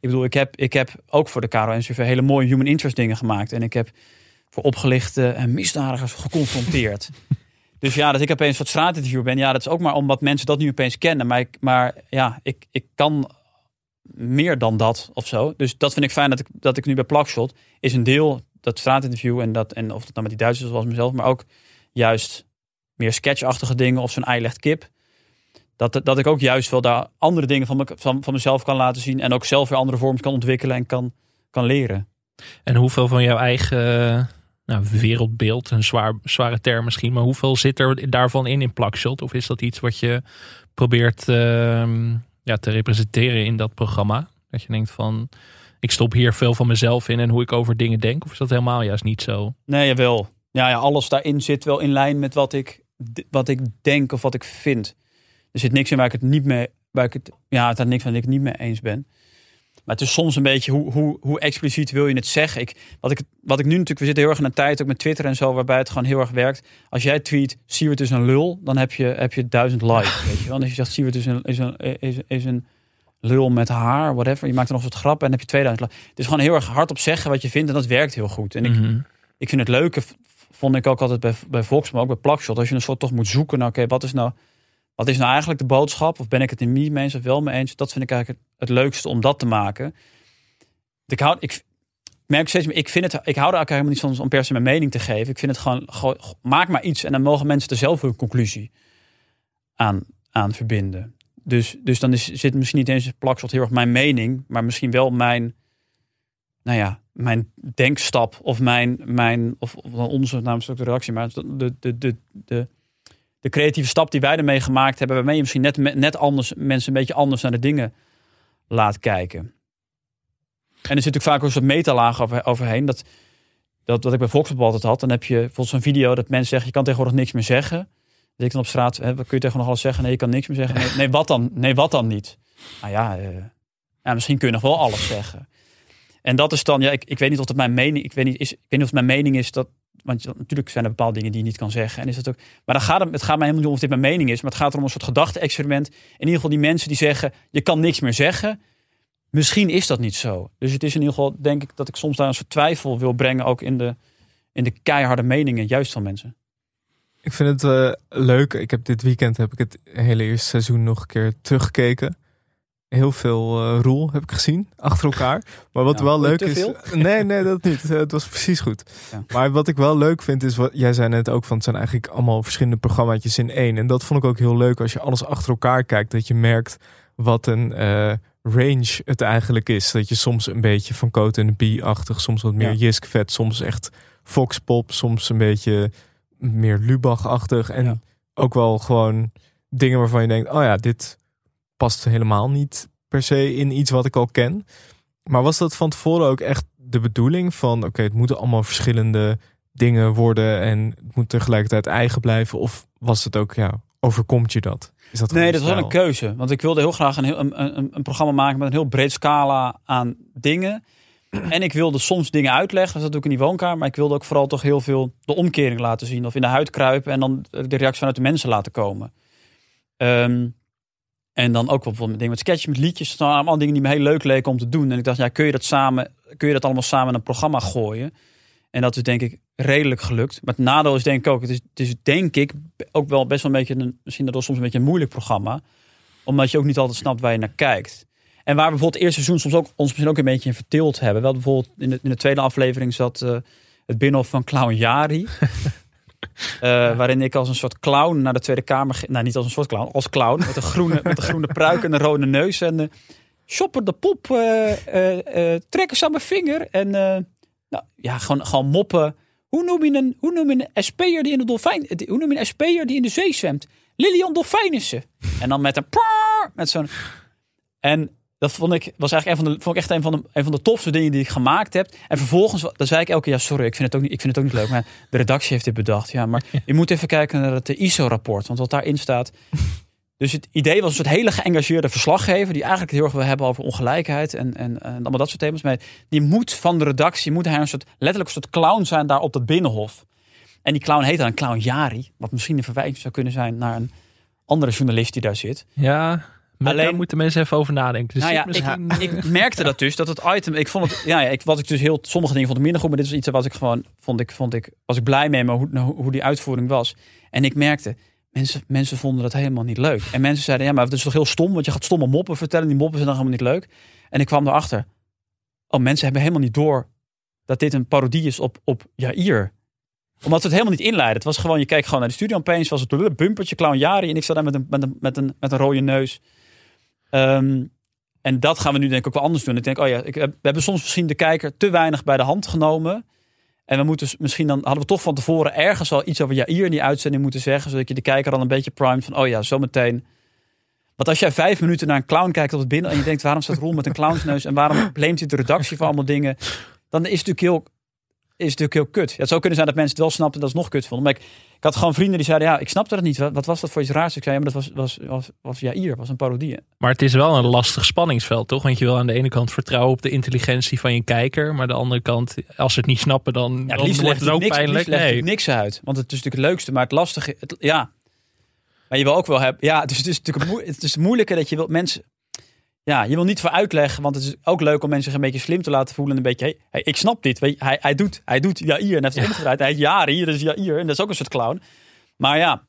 Ik bedoel, ik heb, ik heb ook voor de KRO-NCV hele mooie human interest dingen gemaakt. En ik heb voor opgelichte en misdadigers geconfronteerd. dus ja, dat ik opeens wat straatinterview ben. Ja, dat is ook maar omdat mensen dat nu opeens kennen. Maar, ik, maar ja, ik, ik kan meer dan dat of zo. Dus dat vind ik fijn dat ik, dat ik nu bij Plakshot is een deel dat straatinterview en dat en of het nou met die Duitsers was mezelf, maar ook juist meer sketchachtige dingen of zo'n ei legt kip. Dat, dat ik ook juist wel daar andere dingen van, me, van, van mezelf kan laten zien en ook zelf weer andere vorms kan ontwikkelen en kan, kan leren. En hoeveel van jouw eigen nou, wereldbeeld, een zwaar, zware term misschien, maar hoeveel zit er daarvan in in Plakshot? Of is dat iets wat je probeert ehm, ja, te representeren in dat programma? Dat je denkt van, ik stop hier veel van mezelf in en hoe ik over dingen denk? Of is dat helemaal juist niet zo? Nee, jawel. Ja, ja, alles daarin zit wel in lijn met wat ik, wat ik denk of wat ik vind. Er zit niks in waar ik het niet mee, waar ik het, ja, het niks van ik het niet mee eens ben. Maar het is soms een beetje hoe, hoe, hoe expliciet wil je het zeggen. Ik, wat, ik, wat ik nu natuurlijk, we zitten heel erg in een tijd ook met Twitter en zo, waarbij het gewoon heel erg werkt. Als jij tweet, Siewert is een lul, dan heb je, heb je duizend likes. Weet je wel? Als je zegt, Siewert is een, is, een, is, is een lul met haar, whatever. Je maakt er nog wat grappen en dan heb je 2000 likes. Het is gewoon heel erg hard op zeggen wat je vindt en dat werkt heel goed. En ik, Mhm. ik vind het leuke, vond ik ook altijd bij, bij Vox, maar ook bij Plakshot. Als je een soort toch moet zoeken naar, oké, wat is nou... Wat is nou eigenlijk de boodschap? Of ben ik het niet mee eens of wel mee eens? Dat vind ik eigenlijk het, leukste om dat te maken. Ik, ik merk steeds meer, ik, vind het, ik hou er eigenlijk helemaal niet van om per se mijn mening te geven. Ik vind het gewoon, maak maar iets en dan mogen mensen er zelf hun conclusie aan, aan verbinden. Dus, dus dan is, zit misschien niet eens een plakshot heel erg mijn mening, maar misschien wel mijn, nou ja, mijn denkstap of mijn, mijn of, of onze namens ook de reactie, maar de, de, de, de, de, creatieve stap die wij ermee gemaakt hebben, waarmee je misschien net, net anders mensen een beetje anders naar de dingen laat kijken. En er zit natuurlijk vaak ook soort metalaag over, overheen. Dat, dat wat ik bij Volkswagen altijd had. Dan heb je bijvoorbeeld zo'n video dat mensen zeggen: je kan tegenwoordig niks meer zeggen. Dat ik dan op straat, hè, kun je tegen nog alles zeggen? Nee, je kan niks meer zeggen. Nee, wat dan? Nee, wat dan niet? Nou ja, eh, ja, misschien kun je nog wel alles zeggen. En dat is dan, ja, ik, ik weet niet of het mijn mening, ik weet niet, is, ik weet niet of mijn mening is dat, want natuurlijk zijn er bepaalde dingen die je niet kan zeggen. En is dat ook, maar dan gaat het, het gaat mij helemaal niet om of dit mijn mening is, maar het gaat erom een soort gedachte-experiment. In ieder geval die mensen die zeggen, je kan niks meer zeggen. Misschien is dat niet zo. Dus het is in ieder geval, denk ik, dat ik soms daar een soort twijfel wil brengen, ook in de, in de keiharde meningen, juist van mensen. Ik vind het eh, leuk. Ik heb dit weekend heb ik het hele eerste seizoen nog een keer teruggekeken. Heel veel eh roel heb ik gezien achter elkaar. Maar wat Ja, wel leuk is. veel? Nee, nee, dat niet. Eh, Het was precies goed. Ja. Maar wat ik wel leuk vind is wat jij zei net ook van het zijn eigenlijk allemaal verschillende programmaatjes in één. En dat vond ik ook heel leuk als je alles achter elkaar kijkt. Dat je merkt wat een eh, range het eigenlijk is. Dat je soms een beetje van Coat en de Bie-achtig, soms wat meer Ja. Jiskvet, soms echt Foxpop, soms een beetje meer Lubach-achtig. En ook wel gewoon dingen waarvan je denkt, oh ja, dit past helemaal niet per se in iets wat ik al ken. Maar was dat van tevoren ook echt de bedoeling van, oké, het moeten allemaal verschillende dingen worden en het moet tegelijkertijd eigen blijven? Of was het ook, ja, overkomt je dat? Is dat Nee, dat was wel een keuze. Want ik wilde heel graag een, heel, een, een, een programma maken met een heel breed scala aan dingen. En ik wilde soms dingen uitleggen, dat doe ik in die woonkamer. Maar ik wilde ook vooral toch heel veel de omkering laten zien. Of in de huid kruipen en dan de reactie vanuit de mensen laten komen. Ehm, en dan ook bijvoorbeeld met dingen met sketches, met liedjes. Dat allemaal dingen die me heel leuk leken om te doen. En ik dacht, ja, kun je dat samen, kun je dat allemaal samen in een programma gooien? En dat is denk ik redelijk gelukt. Maar het nadeel is denk ik ook, het is, het is denk ik ook wel best wel een beetje, een, misschien dat soms een beetje een moeilijk programma. Omdat je ook niet altijd snapt waar je naar kijkt. En waar we bijvoorbeeld het eerste seizoen soms ook ons misschien ook een beetje in verteeld hebben. Wel bijvoorbeeld in de, in de tweede aflevering zat eh, het binnenhof van Clown Jari. Eh, waarin ik als een soort clown naar de Tweede Kamer. Nou, niet als een soort clown, als clown. Met een groene, met een groene pruik en een rode neus. En uh, shopper de pop, uh, trekken ze aan mijn vinger. En nou, ja, gewoon, gewoon moppen. Hoe noem je een, hoe noem je een SP'er die in de dolfijn... Hoe noem je een SP'er die in de zee zwemt? Lilian Dolfijnissen. En dan met een... Met zo'n... En dat vond ik, was eigenlijk een van de, vond ik echt een van, de, een van de tofste dingen die ik gemaakt heb. En vervolgens, dan zei ik elke keer, ja sorry, ik vind het ook niet, ik vind het ook niet leuk. Maar de redactie heeft dit bedacht. Ja, maar je moet even kijken naar het ISO-rapport. Want wat daarin staat... Dus het idee was een soort hele geëngageerde verslaggever... die eigenlijk heel erg wil hebben over ongelijkheid en, en, en allemaal dat soort thema's. Maar die moet van de redactie, moet hij een soort, letterlijk een soort clown zijn daar op dat binnenhof. En die clown heet dan clown Jari. Wat misschien een verwijzing zou kunnen zijn naar een andere journalist die daar zit. Ja, maar Alleen, daar moeten mensen even over nadenken. Dus nou ja, misschien... ik, ik, merkte dat dus, dat het item, ik vond het, ja, ik, wat ik dus heel, sommige dingen vond ik minder goed, maar dit was iets wat ik gewoon, vond ik, vond ik, was ik blij mee, maar hoe, hoe die uitvoering was. En ik merkte, mensen, mensen vonden dat helemaal niet leuk. En mensen zeiden, ja, maar het is toch heel stom, want je gaat stomme moppen vertellen, die moppen zijn dan helemaal niet leuk. En ik kwam erachter, oh, mensen hebben helemaal niet door dat dit een parodie is op, op Jair omdat we het helemaal niet inleiden. Het was gewoon, je kijkt gewoon naar de studio opeens, was het een bumpertje, clown Jari. En ik zat daar met een, met een, met een, met een rode neus. Ehm, en dat gaan we nu denk ik ook wel anders doen. Ik denk, oh ja, ik, we hebben soms misschien de kijker te weinig bij de hand genomen. En we moeten misschien dan hadden we toch van tevoren ergens al iets over Jair in die uitzending moeten zeggen. Zodat je de kijker al een beetje primed van, oh ja, zometeen. Want als jij vijf minuten naar een clown kijkt op het binnen en je denkt, waarom staat Roel met een clownsneus en waarom blamt hij de redactie voor allemaal dingen. Dan is het natuurlijk heel, is het natuurlijk heel kut. Ja, het zou kunnen zijn dat mensen het wel snapten en dat is nog kut vonden. Maar ik, ik had gewoon vrienden die zeiden, ja, ik snapte het niet. Wat, wat was dat voor iets raars? Ik zei, ja, maar dat was, was, was, was Jair, was een parodie. Maar het is wel een lastig spanningsveld, toch? Want je wil aan de ene kant vertrouwen op de intelligentie van je kijker. Maar aan de andere kant, als ze het niet snappen, dan, ja, dan wordt het ook niks, pijnlijk. nee. niks uit. Want het is natuurlijk het leukste. Maar het lastige, het, ja. Maar je wil ook wel hebben, ja, dus het is natuurlijk het is moeilijker dat je wil mensen ja, je wil niet voor uitleggen, want het is ook leuk om mensen zich een beetje slim te laten voelen. Een beetje, hey, hey ik snap dit. Weet je, hij, hij doet, hij doet Jair en heeft het ja. omgedraaid. Hij heet Jari, dus Jair. En dat is ook een soort clown. Maar ja,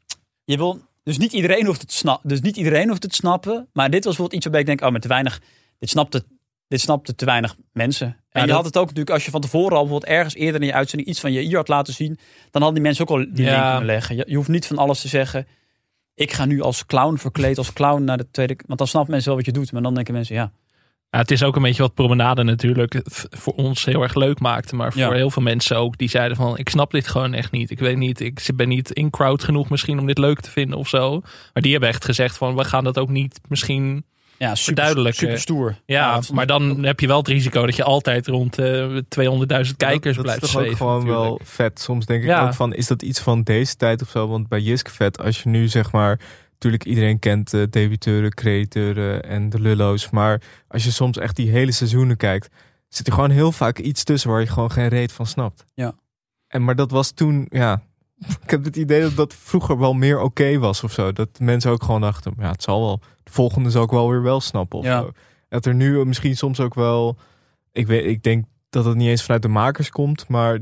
je wil, dus niet iedereen hoeft het, snappen. dus niet iedereen hoeft het snappen. Maar dit was bijvoorbeeld iets waarbij ik denk, oh, met te weinig, dit snapte, dit snapte te weinig mensen. En je had het ook natuurlijk, als je van tevoren al bijvoorbeeld ergens eerder in je uitzending iets van Jair had laten zien, dan hadden die mensen ook al die ja. link kunnen leggen. Je, je hoeft niet van alles te zeggen ik ga nu als clown verkleed als clown naar de tweede. Want dan snappen mensen wel wat je doet. Maar dan denken mensen, ja. ja het is ook een beetje wat promenade natuurlijk voor ons heel erg leuk maakte. Maar voor heel veel mensen ook. Die zeiden van, ik snap dit gewoon echt niet. Ik weet niet, ik ben niet in crowd genoeg misschien om dit leuk te vinden of zo. Maar die hebben echt gezegd van, we gaan dat ook niet misschien ja, super, duidelijk. Super stoer. Ja, ja maar dan heb je wel het risico dat je altijd rond uh, 200.000 kijkers dat, blijft Dat is toch ook gewoon natuurlijk. wel vet. Soms denk ik ook van, is dat iets van deze tijd of zo? Want bij Jiske Vet, als je nu zeg maar... Natuurlijk, iedereen kent uh, debiteuren, createuren en de lullo's. Maar als je soms echt die hele seizoenen kijkt... zit er gewoon heel vaak iets tussen waar je gewoon geen reet van snapt. Ja. En maar dat was toen, ja... Ik heb het idee dat dat vroeger wel meer oké was of zo. Dat mensen ook gewoon dachten, ja, het zal wel de volgende zou ik wel weer wel snappen. Of Ja. zo. Dat er nu misschien soms ook wel. Ik, weet, ik denk dat het niet eens vanuit de makers komt, maar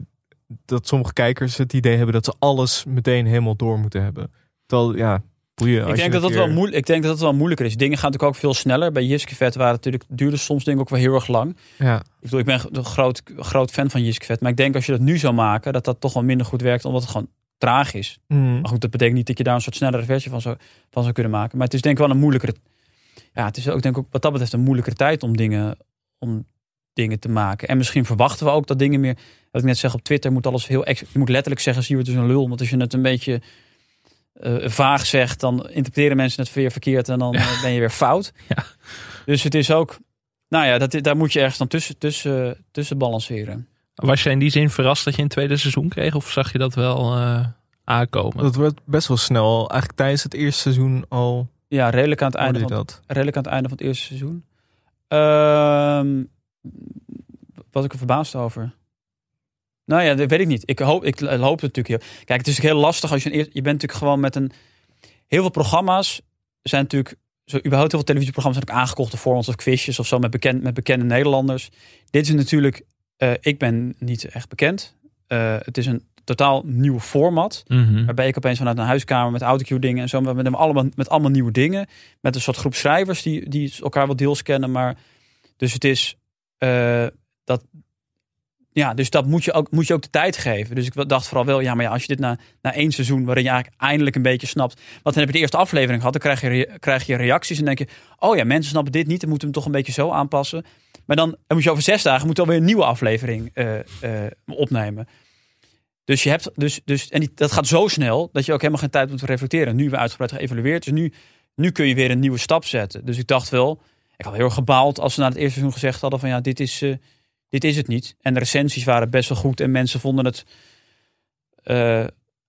dat sommige kijkers het idee hebben dat ze alles meteen helemaal door moeten hebben. Terwijl, ja, boeien. Ik denk, dat dat wel moeilijk, ik denk dat dat wel moeilijker is. Dingen gaan natuurlijk ook veel sneller. Bij Jiske Vet waren natuurlijk, duurde soms denk ik ook wel heel erg lang. Ja. Ik bedoel, ik ben een groot, groot fan van Jiske Vet. Maar ik denk als je dat nu zou maken, dat dat toch wel minder goed werkt. Omdat het gewoon traag is. Mm. Maar goed, dat betekent niet dat je daar een soort snellere versie van zou, van zou kunnen maken. Maar het is denk ik wel een moeilijkere... Ja, het is ook denk ik wat dat betreft een moeilijkere tijd om dingen, om dingen te maken. En misschien verwachten we ook dat dingen meer... Wat ik net zeg op Twitter, moet alles heel... Je moet letterlijk zeggen, zie je het is een lul. Want als je het een beetje eh, vaag zegt, dan interpreteren mensen het weer verkeerd. En dan eh, ben je weer fout. Ja. Dus het is ook... Nou ja, dat, daar moet je ergens dan tussen, tussen, tussen balanceren. Was je in die zin verrast dat je een tweede seizoen kreeg? Of zag je dat wel eh, aankomen? Dat werd best wel snel. Eigenlijk tijdens het eerste seizoen al. Ja, redelijk aan het einde van, dat. redelijk aan het einde van het eerste seizoen. Ehm, was ik er verbaasd over? Nou ja, dat weet ik niet. Ik hoop, ik hoop het natuurlijk. heel- Kijk, het is natuurlijk heel lastig als je een je bent natuurlijk gewoon met een heel veel programma's zijn natuurlijk zo überhaupt heel veel televisieprogramma's zijn ook aangekochte formats of quizjes of zo met, bekend, met bekende Nederlanders. Dit is natuurlijk, eh, ik ben niet echt bekend. Eh, het is een totaal nieuw format. Mhm. Waarbij ik opeens vanuit een huiskamer met autocue dingen en zo. Met, allemaal, met allemaal nieuwe dingen. Met een soort groep schrijvers die, die elkaar wel deels kennen. Maar dus het is eh, dat. Ja, dus dat moet je, ook, moet je ook de tijd geven. Dus ik dacht vooral wel, ja, maar ja, als je dit na, na één seizoen, waarin je eigenlijk eindelijk een beetje snapt. Want dan heb je de eerste aflevering gehad, dan krijg je, krijg je reacties en denk je, oh ja, mensen snappen dit niet, dan moeten we hem toch een beetje zo aanpassen. Maar dan, dan moet je over zes dagen moet alweer een nieuwe aflevering eh, eh, opnemen. Dus je hebt, dus, dus, en die, dat gaat zo snel dat je ook helemaal geen tijd hebt om te reflecteren. Nu we uitgebreid geëvalueerd, dus nu, nu kun je weer een nieuwe stap zetten. Dus ik dacht wel, ik had heel erg gebaald als ze na het eerste seizoen gezegd hadden van ja, dit is, eh, dit is het niet. En de recensies waren best wel goed en mensen vonden het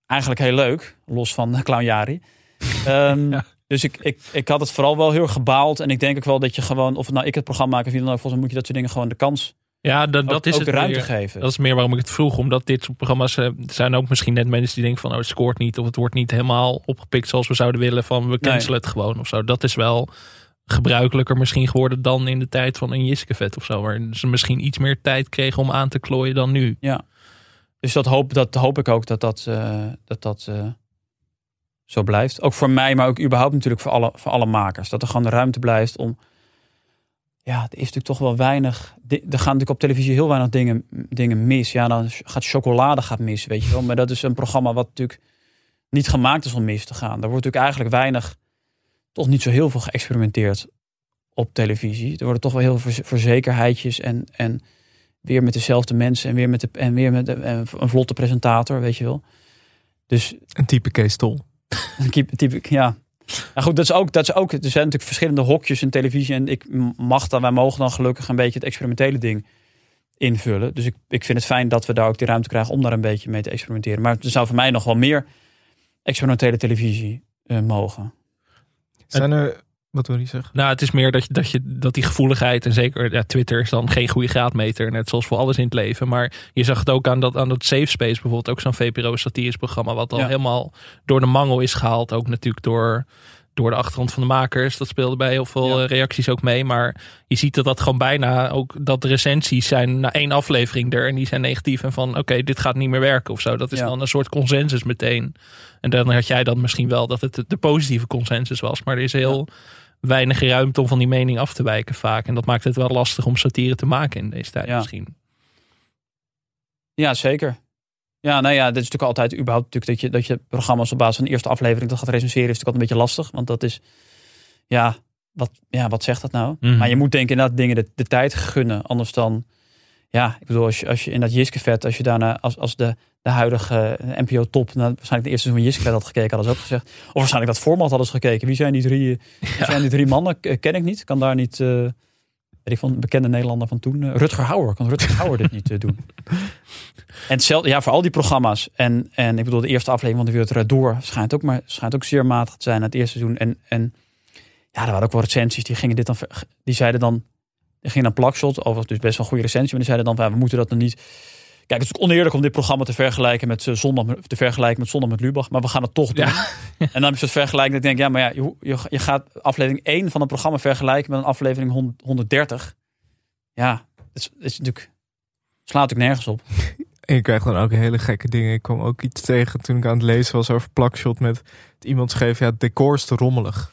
eigenlijk heel leuk, los van Clown Jari. Ehm, Dus ik, ik, ik had het vooral wel heel erg gebaald. En ik denk ook wel dat je gewoon, of nou ik het programma maak of wie dan ook, volgens mij moet je dat soort dingen gewoon de kans Ja, dat, dat ook, is ook het ruimte meer. geven. Dat is meer waarom ik het vroeg. Omdat dit soort programma's er zijn ook misschien net mensen die denken van... oh, het scoort niet of het wordt niet helemaal opgepikt zoals we zouden willen. Van we cancelen het gewoon of zo. Dat is wel gebruikelijker misschien geworden dan in de tijd van een Jiskevet of zo. Waar ze misschien iets meer tijd kregen om aan te klooien dan nu. Ja. Dus dat hoop, dat hoop ik ook dat dat, eh, dat, dat eh, zo blijft. Ook voor mij, maar ook überhaupt natuurlijk voor alle, voor alle makers. Dat er gewoon ruimte blijft om. Ja, er is natuurlijk toch wel weinig. Er gaan natuurlijk op televisie heel weinig dingen, dingen mis. Ja, dan gaat chocolade gaat mis, weet je wel. Maar dat is een programma wat natuurlijk niet gemaakt is om mis te gaan. Daar wordt natuurlijk eigenlijk weinig, toch niet zo heel veel geëxperimenteerd op televisie. Er worden toch wel heel veel verze- verzekerheidjes en, en weer met dezelfde mensen en weer met, de, en weer met een vlotte presentator, weet je wel. Dus Een type Kees. ja. Nou goed, dat is, ook, dat is ook. Er zijn natuurlijk verschillende hokjes in televisie. En ik mag dan, wij mogen dan gelukkig een beetje het experimentele ding invullen. Dus ik, ik vind het fijn dat we daar ook die ruimte krijgen om daar een beetje mee te experimenteren. Maar er zou voor mij nog wel meer experimentele televisie eh, mogen. Zijn er, wat wil je zeggen? Nou, het is meer dat, je, dat, je, dat die gevoeligheid, en zeker ja, Twitter is dan geen goede graadmeter, net zoals voor alles in het leven. Maar je zag het ook aan dat, aan dat Safe Space bijvoorbeeld, ook zo'n VPRO-satirisch programma, wat al Ja. helemaal door de mangel is gehaald. Ook natuurlijk door, door de achtergrond van de makers. Dat speelde bij heel veel Ja. eh, reacties ook mee. Maar je ziet dat dat gewoon bijna ook, dat de recensies zijn na één aflevering er en die zijn negatief en van oké, dit gaat niet meer werken of zo. Dat is Ja. dan een soort consensus meteen. En dan had jij dan misschien wel dat het de positieve consensus was, maar er is heel weinig ruimte om van die mening af te wijken vaak. En dat maakt het wel lastig om satire te maken in deze tijd Ja. misschien. Ja, zeker. Ja, nou ja, dit is natuurlijk altijd überhaupt natuurlijk dat je, dat je programma's op basis van de eerste aflevering dat gaat recenseren, is natuurlijk altijd een beetje lastig. Want dat is, ja, wat, ja, wat zegt dat nou? Mhm. Maar je moet denk ik inderdaad dingen de, de tijd gunnen. Anders dan, ja, ik bedoel, als je, als je in dat Jiskevet, als je daarna, als, als de, de huidige NPO-top, nou, waarschijnlijk de eerste seizoen Jiskevet had gekeken, hadden ze ook gezegd. Of waarschijnlijk dat format hadden ze gekeken. Wie zijn die drie, eh, wie zijn die drie mannen? Ken ik niet. Kan daar niet, eh weet ik van een bekende Nederlander van toen, eh, Rutger Hauer. Kan Rutger Hauer dit niet eh, doen? En hetzelfde, ja, voor al die programma's. En, en ik bedoel, de eerste aflevering van de Wereld Door schijnt ook, maar, schijnt ook zeer matig te zijn het eerste seizoen. En, en ja, er waren ook wel recensies die gingen dit dan, die zeiden dan, die gingen dan plakshot, over dus best wel een goede recensie, maar die zeiden dan, van, ja, we moeten dat nog niet. Kijk, het is ook oneerlijk om dit programma te vergelijken met eh, zondag, met- te vergelijken met zondag met Lubach, maar we gaan het toch doen. En dan heb je het vergelijking dat ik denk, ja, maar ja, je, je, je gaat aflevering 1 van een programma vergelijken met een aflevering 100 130. Ja, dat is, is natuurlijk, slaat natuurlijk nergens op. En je krijgt dan ook hele gekke dingen. Ik kwam ook iets tegen toen ik aan het lezen was over plakshot met iemand schreef, ja, het decor is te rommelig.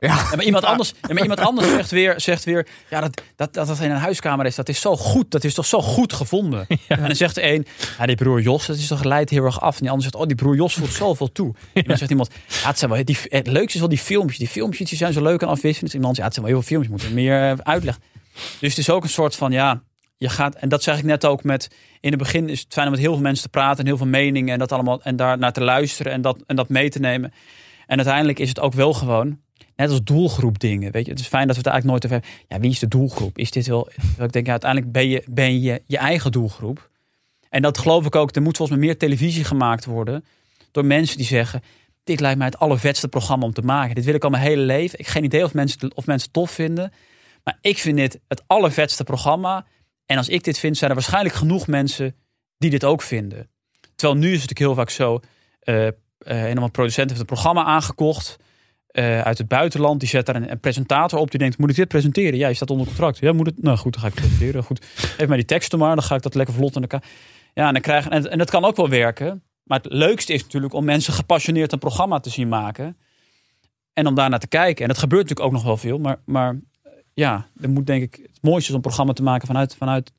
Ja, maar iemand anders, maar iemand anders zegt, weer, zegt weer, ja, dat, dat, dat dat in een huiskamer is, dat is zo goed, dat is toch zo goed gevonden. En dan zegt de een, ja, die broer Jos, dat is toch leidt heel erg af. En die ander zegt, oh, die broer Jos voelt zoveel toe. En dan zegt iemand, ja, het, zijn wel, die, het leukste is wel die filmpjes. Die filmpjes die zijn zo leuk en afwisselend. Dus iemand zegt, ja, het zijn wel heel veel filmpjes, moeten meer eh, uitleg. Dus het is ook een soort van, ja, je gaat, en dat zeg ik net ook met, in het begin is het fijn om met heel veel mensen te praten en heel veel meningen en dat allemaal, en daar naar te luisteren en dat, en dat mee te nemen. En uiteindelijk is het ook wel gewoon, net als doelgroep dingen, weet je. Het is fijn dat we het eigenlijk nooit over hebben. Ja, wie is de doelgroep? Is dit wel, ik denk, ja, uiteindelijk ben je, ben je je eigen doelgroep. En dat geloof ik ook, er moet volgens mij meer televisie gemaakt worden door mensen die zeggen, dit lijkt mij het allervetste programma om te maken. Dit wil ik al mijn hele leven. Ik heb geen idee of mensen, of mensen het tof vinden. Maar ik vind dit het allervetste programma. En als ik dit vind, zijn er waarschijnlijk genoeg mensen die dit ook vinden. Terwijl nu is het natuurlijk heel vaak zo. een of andere producent heeft een programma aangekocht eh, uit het buitenland. Die zet daar een, presentator op die denkt, moet ik dit presenteren? Ja, je staat onder contract. Ja, moet het? Nou goed, dan ga ik presenteren. Goed, geef mij die teksten maar, dan ga ik dat lekker vlot in elkaar. Ja, en, dan krijg, en, en dat kan ook wel werken. Maar het leukste is natuurlijk om mensen gepassioneerd een programma te zien maken. En om daarnaar te kijken. En dat gebeurt natuurlijk ook nog wel veel. Maar, maar eh, ja, er moet denk ik het mooiste is om een programma te maken vanuit, vanuit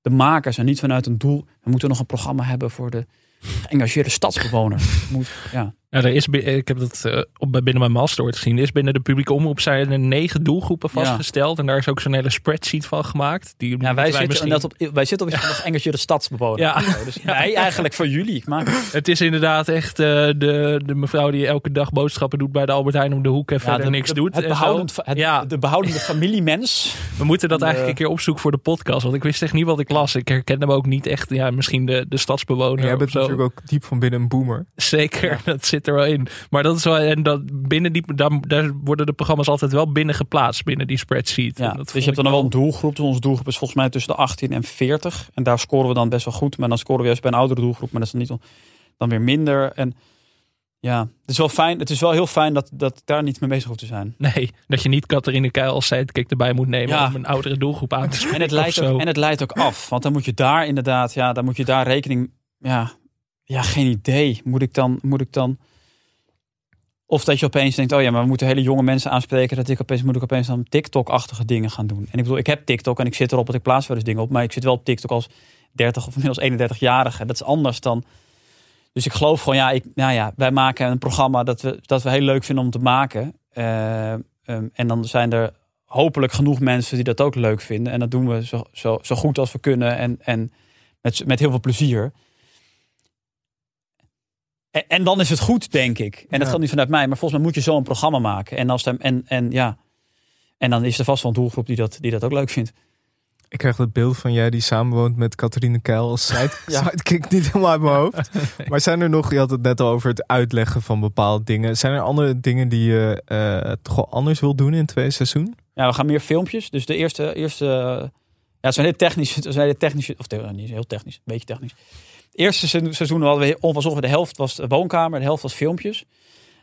de makers en niet vanuit een doel. We moeten nog een programma hebben voor de geëngageerde stadsbewoner. Moet, ja. Ja, er is, ik heb dat eh, op, binnen mijn master ooit gezien. Er is binnen de publieke omroep zijn er negen doelgroepen Ja. vastgesteld. En daar is ook zo'n hele spreadsheet van gemaakt. Die Ja, wij, zitten, misschien- net op, wij zitten op iets van de stadsbewoner. Ja. Dus wij eigenlijk voor jullie. Ik maak het. Is inderdaad echt eh, de, de mevrouw die elke dag boodschappen doet bij de Albert Heijn om de hoek en Ja, verder de- niks de- doet. Het behoudend, het, Ja. De behoudende familiemens. We moeten dat De- eigenlijk een keer opzoeken voor de podcast. Want ik wist echt niet wat ik las. Ik herkende hem ook niet echt. Ja, misschien de, de stadsbewoner. Jij bent natuurlijk ook diep van binnen een boomer. Zeker, dat zit er wel in. Maar dat is wel, en dat binnen die, daar, daar worden de programma's altijd wel binnen geplaatst, binnen die spreadsheet. Ja, dus je hebt dan wel een doelgroep. Dus onze doelgroep is volgens mij tussen de 18 en 40. En daar scoren we dan best wel goed. Maar dan scoren we juist bij een oudere doelgroep. Maar dat is dan, niet, dan weer minder. En ja, het is wel fijn. Het is wel heel fijn dat, dat daar niet mee bezig hoef te zijn. Nee, dat je niet Catharine Keil als sidekick erbij moet nemen Ja. om een oudere doelgroep aan te spreken. En het, leidt zo. ook, en het leidt ook af. Want dan moet je daar inderdaad, ja, dan moet je daar rekening. Ja, ja geen idee. Moet ik dan. Moet ik dan of dat je opeens denkt, oh ja, maar we moeten hele jonge mensen aanspreken. Dat ik opeens moet ik opeens dan TikTok-achtige dingen gaan doen. En ik bedoel, ik heb TikTok en ik zit erop dat ik plaats wel eens dingen op. Maar ik zit wel op TikTok als 30 of inmiddels 31-jarige. Dat is anders dan. Dus ik geloof gewoon, ja, ik, nou ja, wij maken een programma dat we, dat we heel leuk vinden om te maken. Eh, ehm, en dan zijn er hopelijk genoeg mensen die dat ook leuk vinden. En dat doen we zo, zo, zo goed als we kunnen en, en met, met heel veel plezier. En, en dan is het goed, denk ik. En dat gaat niet vanuit mij, maar volgens mij moet je zo een programma maken. En, als dan, en, en, ja, en dan is er vast wel een doelgroep die dat, die dat ook leuk vindt. Ik krijg dat beeld van jij die samenwoont met Catharine Keil als side, Ja. sidekick niet helemaal uit mijn hoofd. Maar zijn er nog, je had het net al over het uitleggen van bepaalde dingen. Zijn er andere dingen die je eh, toch wel anders wil doen in het tweede seizoen? Ja, we gaan meer filmpjes. Dus de eerste, eerste ja, het zijn heel technisch, het zijn heel technische, of niet heel technisch, een beetje technisch. Eerste seizoen hadden we was ongeveer de helft was de woonkamer, de helft was filmpjes.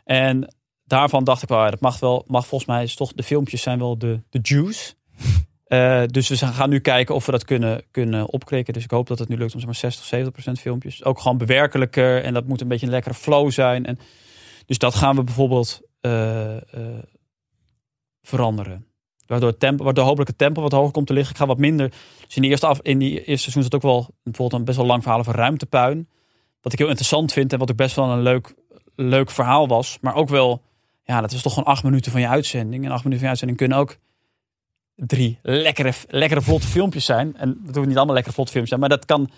En daarvan dacht ik wel, dat mag wel, mag volgens mij is toch de filmpjes zijn wel de, de juice. Eh, dus we gaan nu kijken of we dat kunnen, kunnen opkrikken. Dus ik hoop dat het nu lukt om zeg maar 60, 70 procent filmpjes. Ook gewoon bewerkelijker en dat moet een beetje een lekkere flow zijn. En, dus dat gaan we bijvoorbeeld eh, eh, veranderen. Waardoor, het tempo, waardoor hopelijk het tempo wat hoger komt te liggen. Ik ga wat minder. Dus in die eerste, af, in die eerste seizoen zat ook wel bijvoorbeeld een best wel lang verhaal over ruimtepuin. Wat ik heel interessant vind en wat ook best wel een leuk, leuk verhaal was. Maar ook wel, ja, dat is toch gewoon acht minuten van je uitzending. En acht minuten van je uitzending kunnen ook drie lekkere, lekkere vlotte filmpjes zijn. En dat hoeft niet allemaal lekkere vlotte filmpjes zijn. Maar dat kan,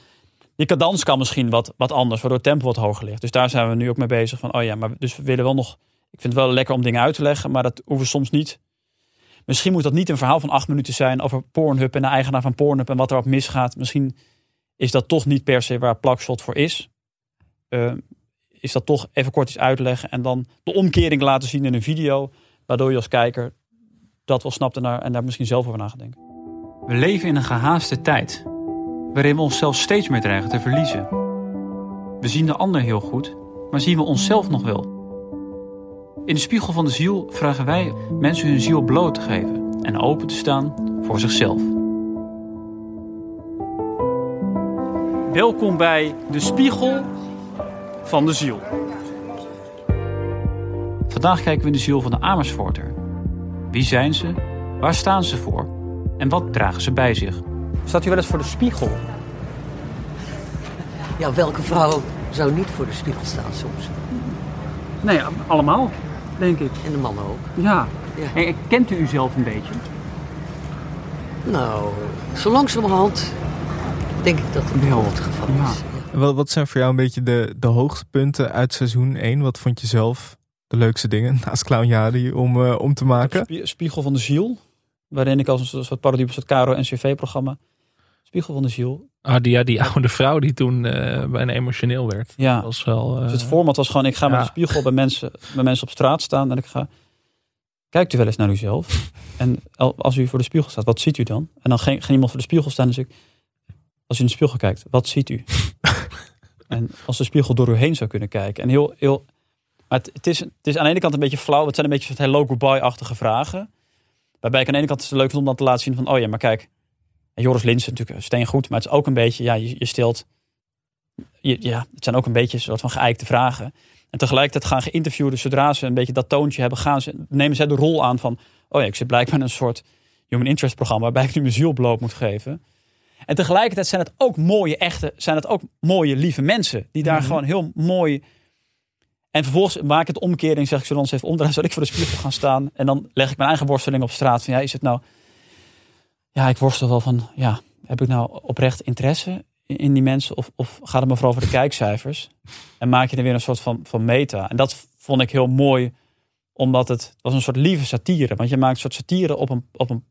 die cadans kan misschien wat, wat anders, waardoor het tempo wat hoger ligt. Dus daar zijn we nu ook mee bezig. Van, oh ja, maar dus we willen wel nog. Ik vind het wel lekker om dingen uit te leggen, maar dat hoeven soms niet. Misschien moet dat niet een verhaal van acht minuten zijn over Pornhub en de eigenaar van Pornhub en wat er op misgaat. Misschien is dat toch niet per se waar Plakshot voor is. Eh, is dat toch even kort iets uitleggen en dan de omkering laten zien in een video, waardoor je als kijker dat wel snapt en daar, en daar misschien zelf over na gaat denken. We leven in een gehaaste tijd, waarin we onszelf steeds meer dreigen te verliezen. We zien de ander heel goed, maar zien we onszelf nog wel? In de spiegel van de ziel vragen wij mensen hun ziel bloot te geven en open te staan voor zichzelf. Welkom bij de Spiegel van de Ziel. Vandaag kijken we in de ziel van de Amersfoorter. Wie zijn ze? Waar staan ze voor? En wat dragen ze bij zich? Staat u wel eens voor de spiegel? Ja, welke vrouw zou niet voor de spiegel staan soms? Nee, allemaal, denk ik. En de mannen ook. Ja. Ja. En kent u uzelf een beetje? Nou, zo langzamerhand denk ik dat het wel het geval is. Wat, wat zijn voor jou een beetje de, de hoogtepunten uit seizoen 1? Wat vond je zelf de leukste dingen naast Clown Jadi om, eh, om te maken? Spie- Spiegel van de Ziel. Waarin ik als een soort parodie op een soort KRO-NCV-programma. Spiegel van de Ziel. Ah, die, ja, die oude vrouw die toen eh, bijna emotioneel werd. Ja. Dat was wel... eh, Dus het format was gewoon, ik ga met een spiegel bij mensen, bij mensen op straat staan. En ik ga kijkt u wel eens naar uzelf? En al- als u voor de spiegel staat, wat ziet u dan? En dan ging, ging iemand voor de spiegel staan en zei ik, als u in de spiegel kijkt, wat ziet u? en als de spiegel door u heen zou kunnen kijken. En heel, heel, maar het, het, is, het is aan de ene kant een beetje flauw. Het zijn een beetje soort hello goodbye-achtige vragen. Waarbij ik aan de ene kant het leuk vind om dan te laten zien van, oh ja, maar kijk. En Joris Linsen natuurlijk steengoed, maar het is ook een beetje, ja, je, je stelt, je, ja, het zijn ook een beetje een soort van geëikte vragen. En tegelijkertijd gaan geïnterviewden, zodra ze een beetje dat toontje hebben, gaan ze, nemen zij de rol aan van, oh ja, ik zit blijkbaar in een soort human interest programma waarbij ik nu mijn ziel bloot moet geven. En tegelijkertijd zijn het ook mooie, echte, zijn het ook mooie, lieve mensen. Die daar Mhm. gewoon heel mooi. En vervolgens maak ik het omkering, zeg ik dan eens even omdraaien, zodat ik voor de spiegel gaan staan. En dan leg ik mijn eigen worsteling op straat. Van ja, is het nou. Ja, ik worstel wel van, ja, heb ik nou oprecht interesse in, die mensen? Of, of gaat het me vooral over de kijkcijfers? En maak je er weer een soort van, van meta. En dat vond ik heel mooi, omdat het, het was een soort lieve satire. Want je maakt een soort satire op een, op een,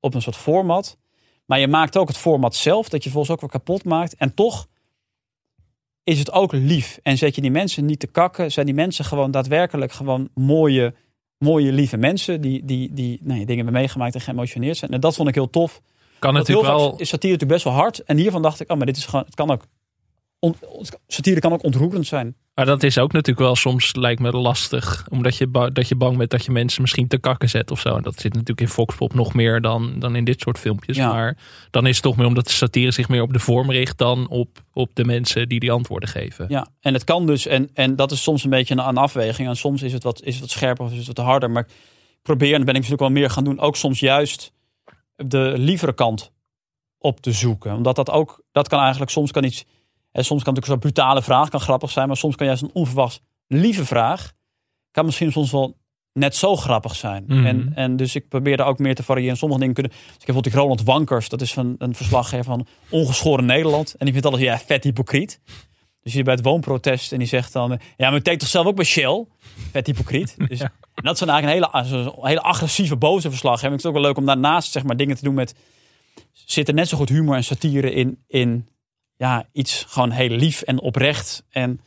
op een soort format. Maar je maakt ook het format zelf, dat je volgens ook weer kapot maakt. En toch is het ook lief. En zet je die mensen niet te kakken, zijn die mensen gewoon daadwerkelijk gewoon mooie, mooie lieve mensen. Die, die, die ja, dingen hebben meegemaakt en geëmotioneerd zijn. En dat vond ik heel tof. Kan heel natuurlijk vaak wel- is satire natuurlijk best wel hard. En hiervan dacht ik, oh, maar dit is gewoon, het kan ook, on- satire kan ook ontroerend zijn. Maar dat is ook natuurlijk wel soms, lijkt me lastig. Omdat je, dat je bang bent dat je mensen misschien te kakken zet of zo. En dat zit natuurlijk in Foxpop nog meer dan, dan in dit soort filmpjes. Ja. Maar dan is het toch meer omdat de satire zich meer op de vorm richt dan op, op de mensen die die antwoorden geven. Ja, en het kan dus, en, en dat is soms een beetje een, een afweging. En soms is het, wat, is het wat scherper of is het wat harder. Maar ik probeer, en dat ben ik natuurlijk wel meer gaan doen, ook soms juist de lievere kant op te zoeken. Omdat dat ook, dat kan eigenlijk, soms kan iets, en soms kan natuurlijk zo'n brutale vraag, kan grappig zijn. Maar soms kan juist een onverwachts lieve vraag, kan misschien soms wel net zo grappig zijn. Mhm. En, en dus ik probeer daar ook meer te variëren. Sommige dingen kunnen. Dus ik heb bijvoorbeeld die Roland Wankers, dat is van een verslaggever van Ongeschoren Nederland. En die vindt alles ja, vet hypocriet. Dus hier bij het woonprotest en die zegt dan: Ja, maar ik denk toch zelf ook bij Shell? Vet hypocriet. Dus, En dat is dan eigenlijk een hele, een hele agressieve, boze verslaggever. Ik vind het ook wel leuk om daarnaast zeg maar, dingen te doen met. Zit er net zo goed humor en satire in, in ja, iets gewoon heel lief en oprecht. En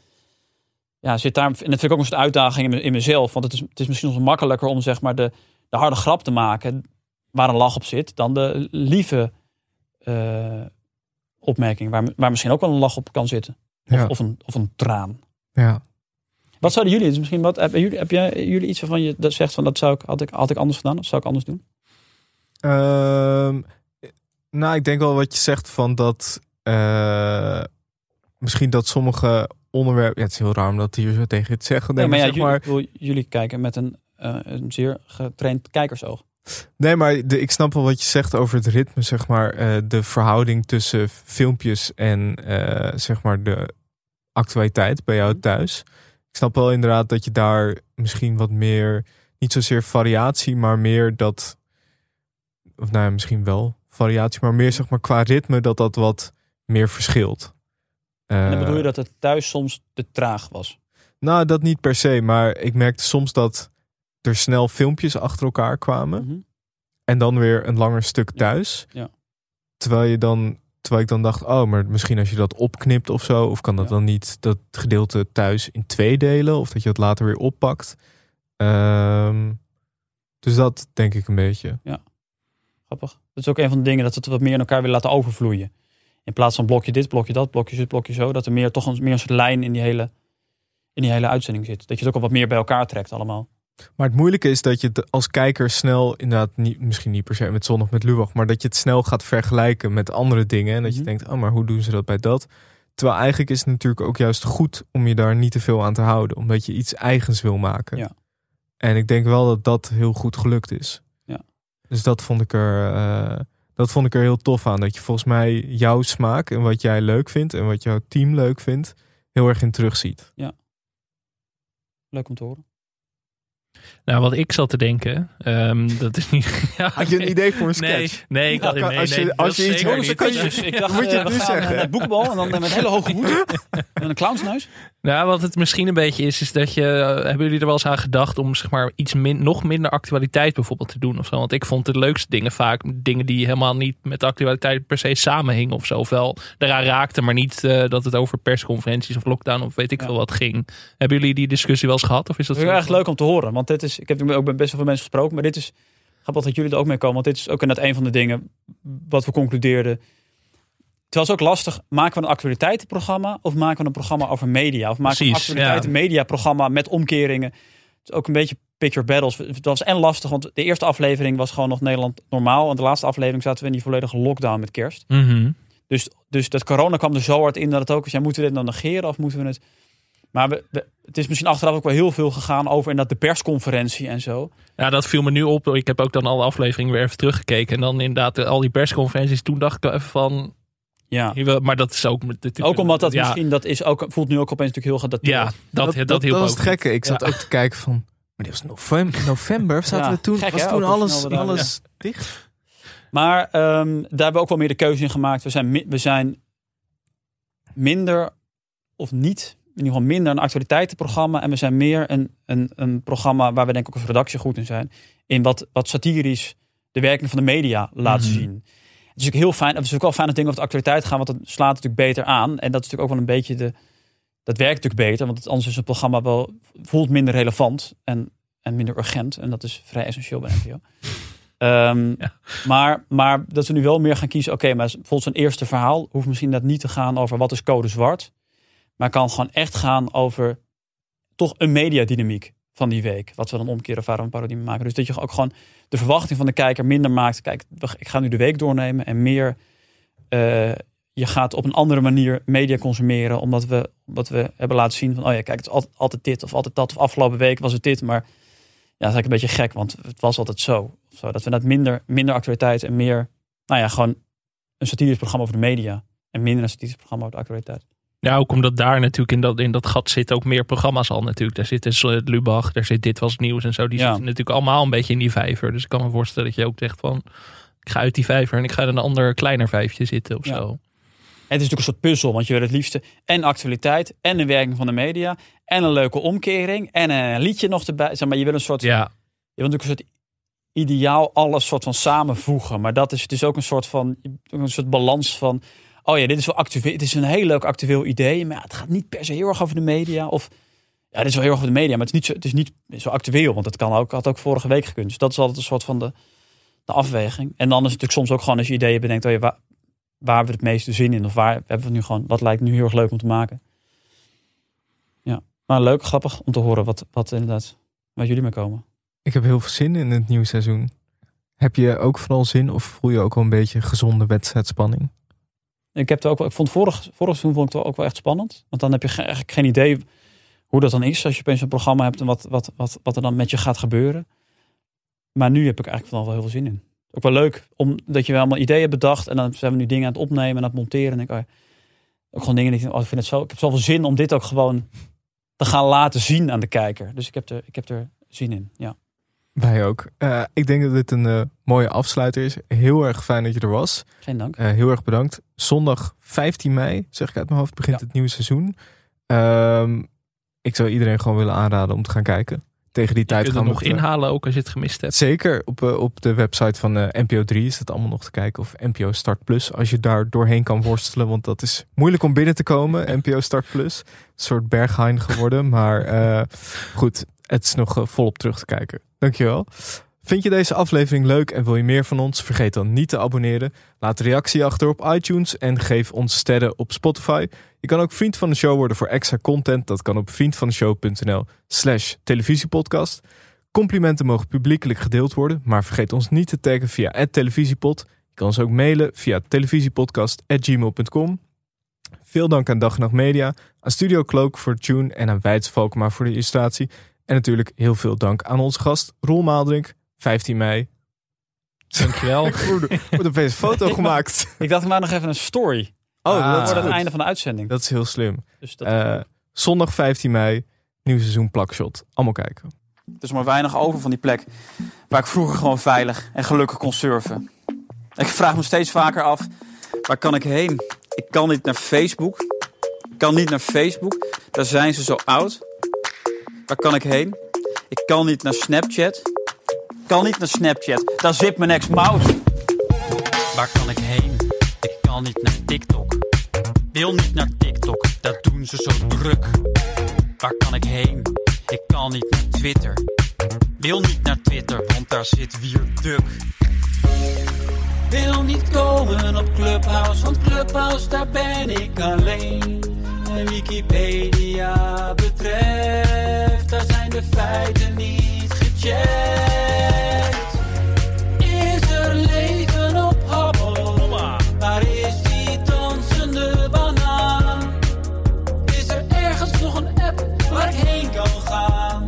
ja, zit daar, en dat vind ik ook een soort uitdaging in, me- in mezelf. Want het is, het is misschien soms makkelijker om zeg maar de, de harde grap te maken waar een lach op zit, dan de lieve eh, opmerking waar, waar misschien ook wel een lach op kan zitten. Of, Ja. of, een, of een traan. Ja. Wat zouden jullie, dus misschien wat, hebben jullie, heb jij, jullie iets waarvan je dat zegt van dat zou ik, had, ik, had ik anders gedaan of zou ik anders doen? Ehm, nou, ik denk wel wat je zegt van dat eh, misschien dat sommige onderwerpen. Ja, het is heel raar om dat hier zo tegen te zeggen. Nee, maar ja, zeg jullie, maar, bedoel, jullie kijken met een, eh, een zeer getraind kijkersoog. nee, maar de, ik snap wel wat je zegt over het ritme, zeg maar. eh, de verhouding tussen filmpjes en zeg maar de actualiteit bij Mhm. jou thuis. Ik snap wel inderdaad dat je daar misschien wat meer, niet zozeer variatie, maar meer dat, of nou ja, misschien wel variatie, maar meer zeg maar qua ritme dat dat wat meer verschilt. en dan Eh, bedoel je dat het thuis soms te traag was? nou, dat niet per se, maar ik merkte soms dat er snel filmpjes achter elkaar kwamen. Mhm. En dan weer een langer stuk thuis. Ja. Terwijl je dan, terwijl ik dan dacht, oh, maar misschien als je dat opknipt of zo, of kan dat dan niet dat gedeelte thuis in twee delen, of dat je het later weer oppakt. Ehm, dus dat denk ik een beetje. Ja, grappig. Dat is ook een van de dingen dat we het wat meer in elkaar willen laten overvloeien. In plaats van blokje dit, blokje dat, blokje dit, blokje zo. Dat er meer, toch een, meer een soort lijn in die, hele, in die hele uitzending zit. Dat je het ook al wat meer bij elkaar trekt allemaal. Maar het moeilijke is dat je het als kijker snel, inderdaad, niet, misschien niet per se met Zondag met Lubach, maar dat je het snel gaat vergelijken met andere dingen. En dat je denkt, oh, maar hoe doen ze dat bij dat? Terwijl eigenlijk is het natuurlijk ook juist goed om je daar niet te veel aan te houden, omdat je iets eigens wil maken. Ja. En ik denk wel dat dat heel goed gelukt is. Ja. Dus dat vond ik er, eh, dat vond ik er heel tof aan. Dat je volgens mij jouw smaak en wat jij leuk vindt en wat jouw team leuk vindt, heel erg in terugziet. Ja. Leuk om te horen. Nou, wat ik zat te denken, ehm, dat is niet. Ja, Had je een idee voor een sketch? nee, ik had nee, als je- nee, als je iets dan kan je- Dus ik dacht, Moet je eh, het we nu zeggen? naar het boekenbal en dan met een hele hoge hoed en een clownsneus. Nou, wat het misschien een beetje is, is dat je. eh, hebben jullie er wel eens aan gedacht om zeg maar iets min, nog minder actualiteit bijvoorbeeld te doen of zo? Want ik vond de leukste dingen vaak dingen die helemaal niet met de actualiteit per se samenhingen of zo. Ofwel eraan raakten, maar niet eh, dat het over persconferenties of lockdown of weet ik veel wat ging. Hebben jullie die discussie wel eens gehad? Of is dat heel erg leuk om te horen. Want dit is, ik heb ook met best wel veel mensen gesproken. Maar dit is, grappig dat jullie er ook mee komen. Want dit is ook net een van de dingen wat we concludeerden. Het is ook lastig. Maken we een actualiteitenprogramma? Of maken we een programma over media? Of maken we een Precies, actualiteiten mediaprogramma met omkeringen? Het is ook een beetje picture battles. Het was en lastig. Want de eerste aflevering was gewoon nog Nederland normaal. En de laatste aflevering zaten we in die volledige lockdown met kerst. Mhm. Dus, dus dat corona kwam er zo hard in dat het ook is. Ja, moeten we dit dan negeren of moeten we het... Maar we, we- het is misschien achteraf ook wel heel veel gegaan over inderdaad de persconferentie en zo. Ja, dat viel me nu op. Ik heb ook dan alle afleveringen weer even teruggekeken. En dan inderdaad eh, al die persconferenties. Toen dacht ik even van... Ja. Maar dat is ook... Ook omdat dat ja, misschien, dat is ook, voelt nu ook opeens natuurlijk heel gedateerd. Ja, dat, dat, hielp was ook. het gekke. Ik zat Ja. ook te kijken van... Maar dit was november, november zaten Ja, we toen, gek, was hè? toen Ook alles, alles dicht. Maar ehm, daar hebben we ook wel meer de keuze in gemaakt. We zijn, we zijn minder of niet, in ieder geval minder een actualiteitenprogramma. En we zijn meer een, een, een programma waar we denk ik ook als redactie goed in zijn. In wat, wat satirisch de werking van de media laat Mhm. zien. Het is natuurlijk heel fijn. Het is natuurlijk wel fijn dat dingen over de actualiteit gaan, want dat slaat natuurlijk beter aan. En dat is natuurlijk ook wel een beetje de. Dat werkt natuurlijk beter, want anders is een programma wel voelt minder relevant en, en minder urgent. En dat is vrij essentieel bij NPO. Ehm, maar, maar dat we nu wel meer gaan kiezen. Oké, maar bijvoorbeeld zo'n eerste verhaal hoeft misschien dat niet te gaan over wat is code zwart. Maar kan gewoon echt gaan over toch een mediadynamiek van die week. Wat we dan omkeren een parodie maken. Dus dat je ook gewoon de verwachting van de kijker minder maakt. Kijk, ik ga nu de week doornemen. En meer eh, je gaat op een andere manier media consumeren. Omdat we, omdat we hebben laten zien van... Oh ja, kijk, het is altijd, dit of altijd dat. Of afgelopen week was het dit. Maar ja, dat is eigenlijk een beetje gek. Want het was altijd zo. Zo dat we net minder, minder actualiteit en meer... Nou ja, gewoon een satirisch programma over de media. En minder een satirisch programma over de actualiteit. Ja, ook omdat daar natuurlijk in dat, in dat gat zitten ook meer programma's al natuurlijk. Daar zit dus, eh, Lubach, daar zit Dit Was Het Nieuws en zo. Die Ja. zitten natuurlijk allemaal een beetje in die vijver. Dus ik kan me voorstellen dat je ook zegt van... Ik ga uit die vijver en ik ga in een ander kleiner vijfje zitten of Ja. zo. Het is natuurlijk een soort puzzel, want je wil het liefste en actualiteit en de werking van de media en een leuke omkering en een liedje nog erbij. Zeg maar, je wil een soort, Ja. je wil natuurlijk een soort ideaal alles soort van samenvoegen, maar dat is het is ook een soort van een soort balans van, oh ja, dit is wel actueel, het is een heel leuk actueel idee, maar ja, het gaat niet per se heel erg over de media of ja, dit is wel heel erg over de media, maar het is niet zo, het is niet zo actueel, want het kan ook, had ook vorige week gekund. Dus dat is altijd een soort van de, de afweging. En dan is het natuurlijk soms ook gewoon als je ideeën bedenkt, oh ja, waar, hebben we het meeste zin in? Of waar hebben we nu gewoon, wat lijkt nu heel erg leuk om te maken? Ja, maar leuk, grappig om te horen wat, wat inderdaad, waar jullie mee komen. Ik heb heel veel zin in het nieuwe seizoen. Heb je ook vooral zin of voel je ook wel een beetje gezonde wedstrijdspanning? Ik, heb het ook ik vond vorig, vorig seizoen vond ik het ook wel echt spannend. Want dan heb je ge- eigenlijk geen idee hoe dat dan is als je opeens een programma hebt en wat, wat, wat, wat er dan met je gaat gebeuren. Maar nu heb ik eigenlijk vooral wel heel veel zin in. Ook wel leuk, omdat je wel allemaal ideeën bedacht en dan zijn we nu dingen aan het opnemen en aan het monteren. En ik, ook gewoon dingen die ik oh, ik vind het zo, ik heb zoveel zin om dit ook gewoon te gaan laten zien aan de kijker. Dus ik heb er, ik heb er zin in, ja. Wij ook. Eh, ik denk dat dit een eh, mooie afsluiter is. Heel erg fijn dat je er was. Geen dank. Eh, heel erg bedankt. Zondag 15 mei, zeg ik uit mijn hoofd, begint het nieuwe seizoen. Ehm, ik zou iedereen gewoon willen aanraden om te gaan kijken. Tegen die Je tijd kunt gaan we nog inhalen ook als je het gemist hebt. Zeker, op, op de website van NPO 3 is het allemaal nog te kijken. Of NPO Start Plus, als je daar doorheen kan worstelen. Want dat is moeilijk om binnen te komen, NPO Start Plus. Een soort berghain geworden. Maar eh, goed, het is nog eh, volop terug te kijken. Dankjewel. Vind je deze aflevering leuk en wil je meer van ons? Vergeet dan niet te abonneren. Laat reactie achter op iTunes en geef ons sterren op Spotify. Je kan ook vriend van de show worden voor extra content. Dat kan op vriendvandeshow.nl slash televisiepodcast. Complimenten mogen publiekelijk gedeeld worden, maar vergeet ons niet te taggen via televisiepod. Je kan ons ook mailen via televisiepodcast.gmail.com. Veel dank aan Dag Nacht Media, aan Studio Cloak voor tune en aan Wijts Valkema voor de illustratie. En natuurlijk heel veel dank aan onze gast Roel Maaldrink, 15 mei. Dankjewel. Wordt opeens een foto gemaakt. Ik dacht, maar nog even een story. Oh, Ah, dat is voor het einde van de uitzending. Dat is heel slim. Dus dat- Eh, zondag 15 mei, nieuw seizoen Plakshot. Allemaal kijken. Er is maar weinig over van die plek waar ik vroeger gewoon veilig en gelukkig kon surfen. Ik vraag me steeds vaker af, waar kan ik heen? Ik kan niet naar Facebook. Ik kan niet naar Facebook. Daar zijn ze zo oud. Waar kan ik heen? Ik kan niet naar Snapchat. Kan niet naar Snapchat. Daar zit mijn ex-mouse. Waar kan ik heen? Ik kan niet naar TikTok. Wil niet naar TikTok. Daar doen ze zo druk. Waar kan ik heen? Ik kan niet naar Twitter. Wil niet naar Twitter, want daar zit Wierduk. Wil niet komen op Clubhouse, want Clubhouse daar ben ik alleen. Wikipedia betreft, daar zijn de feiten niet gecheckt. Is er leven op Hubble? Waar is die dansende banaan? Is er ergens nog een app waar ik heen kan gaan?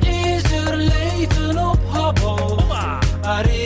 Is er leven op Hubble? Waar is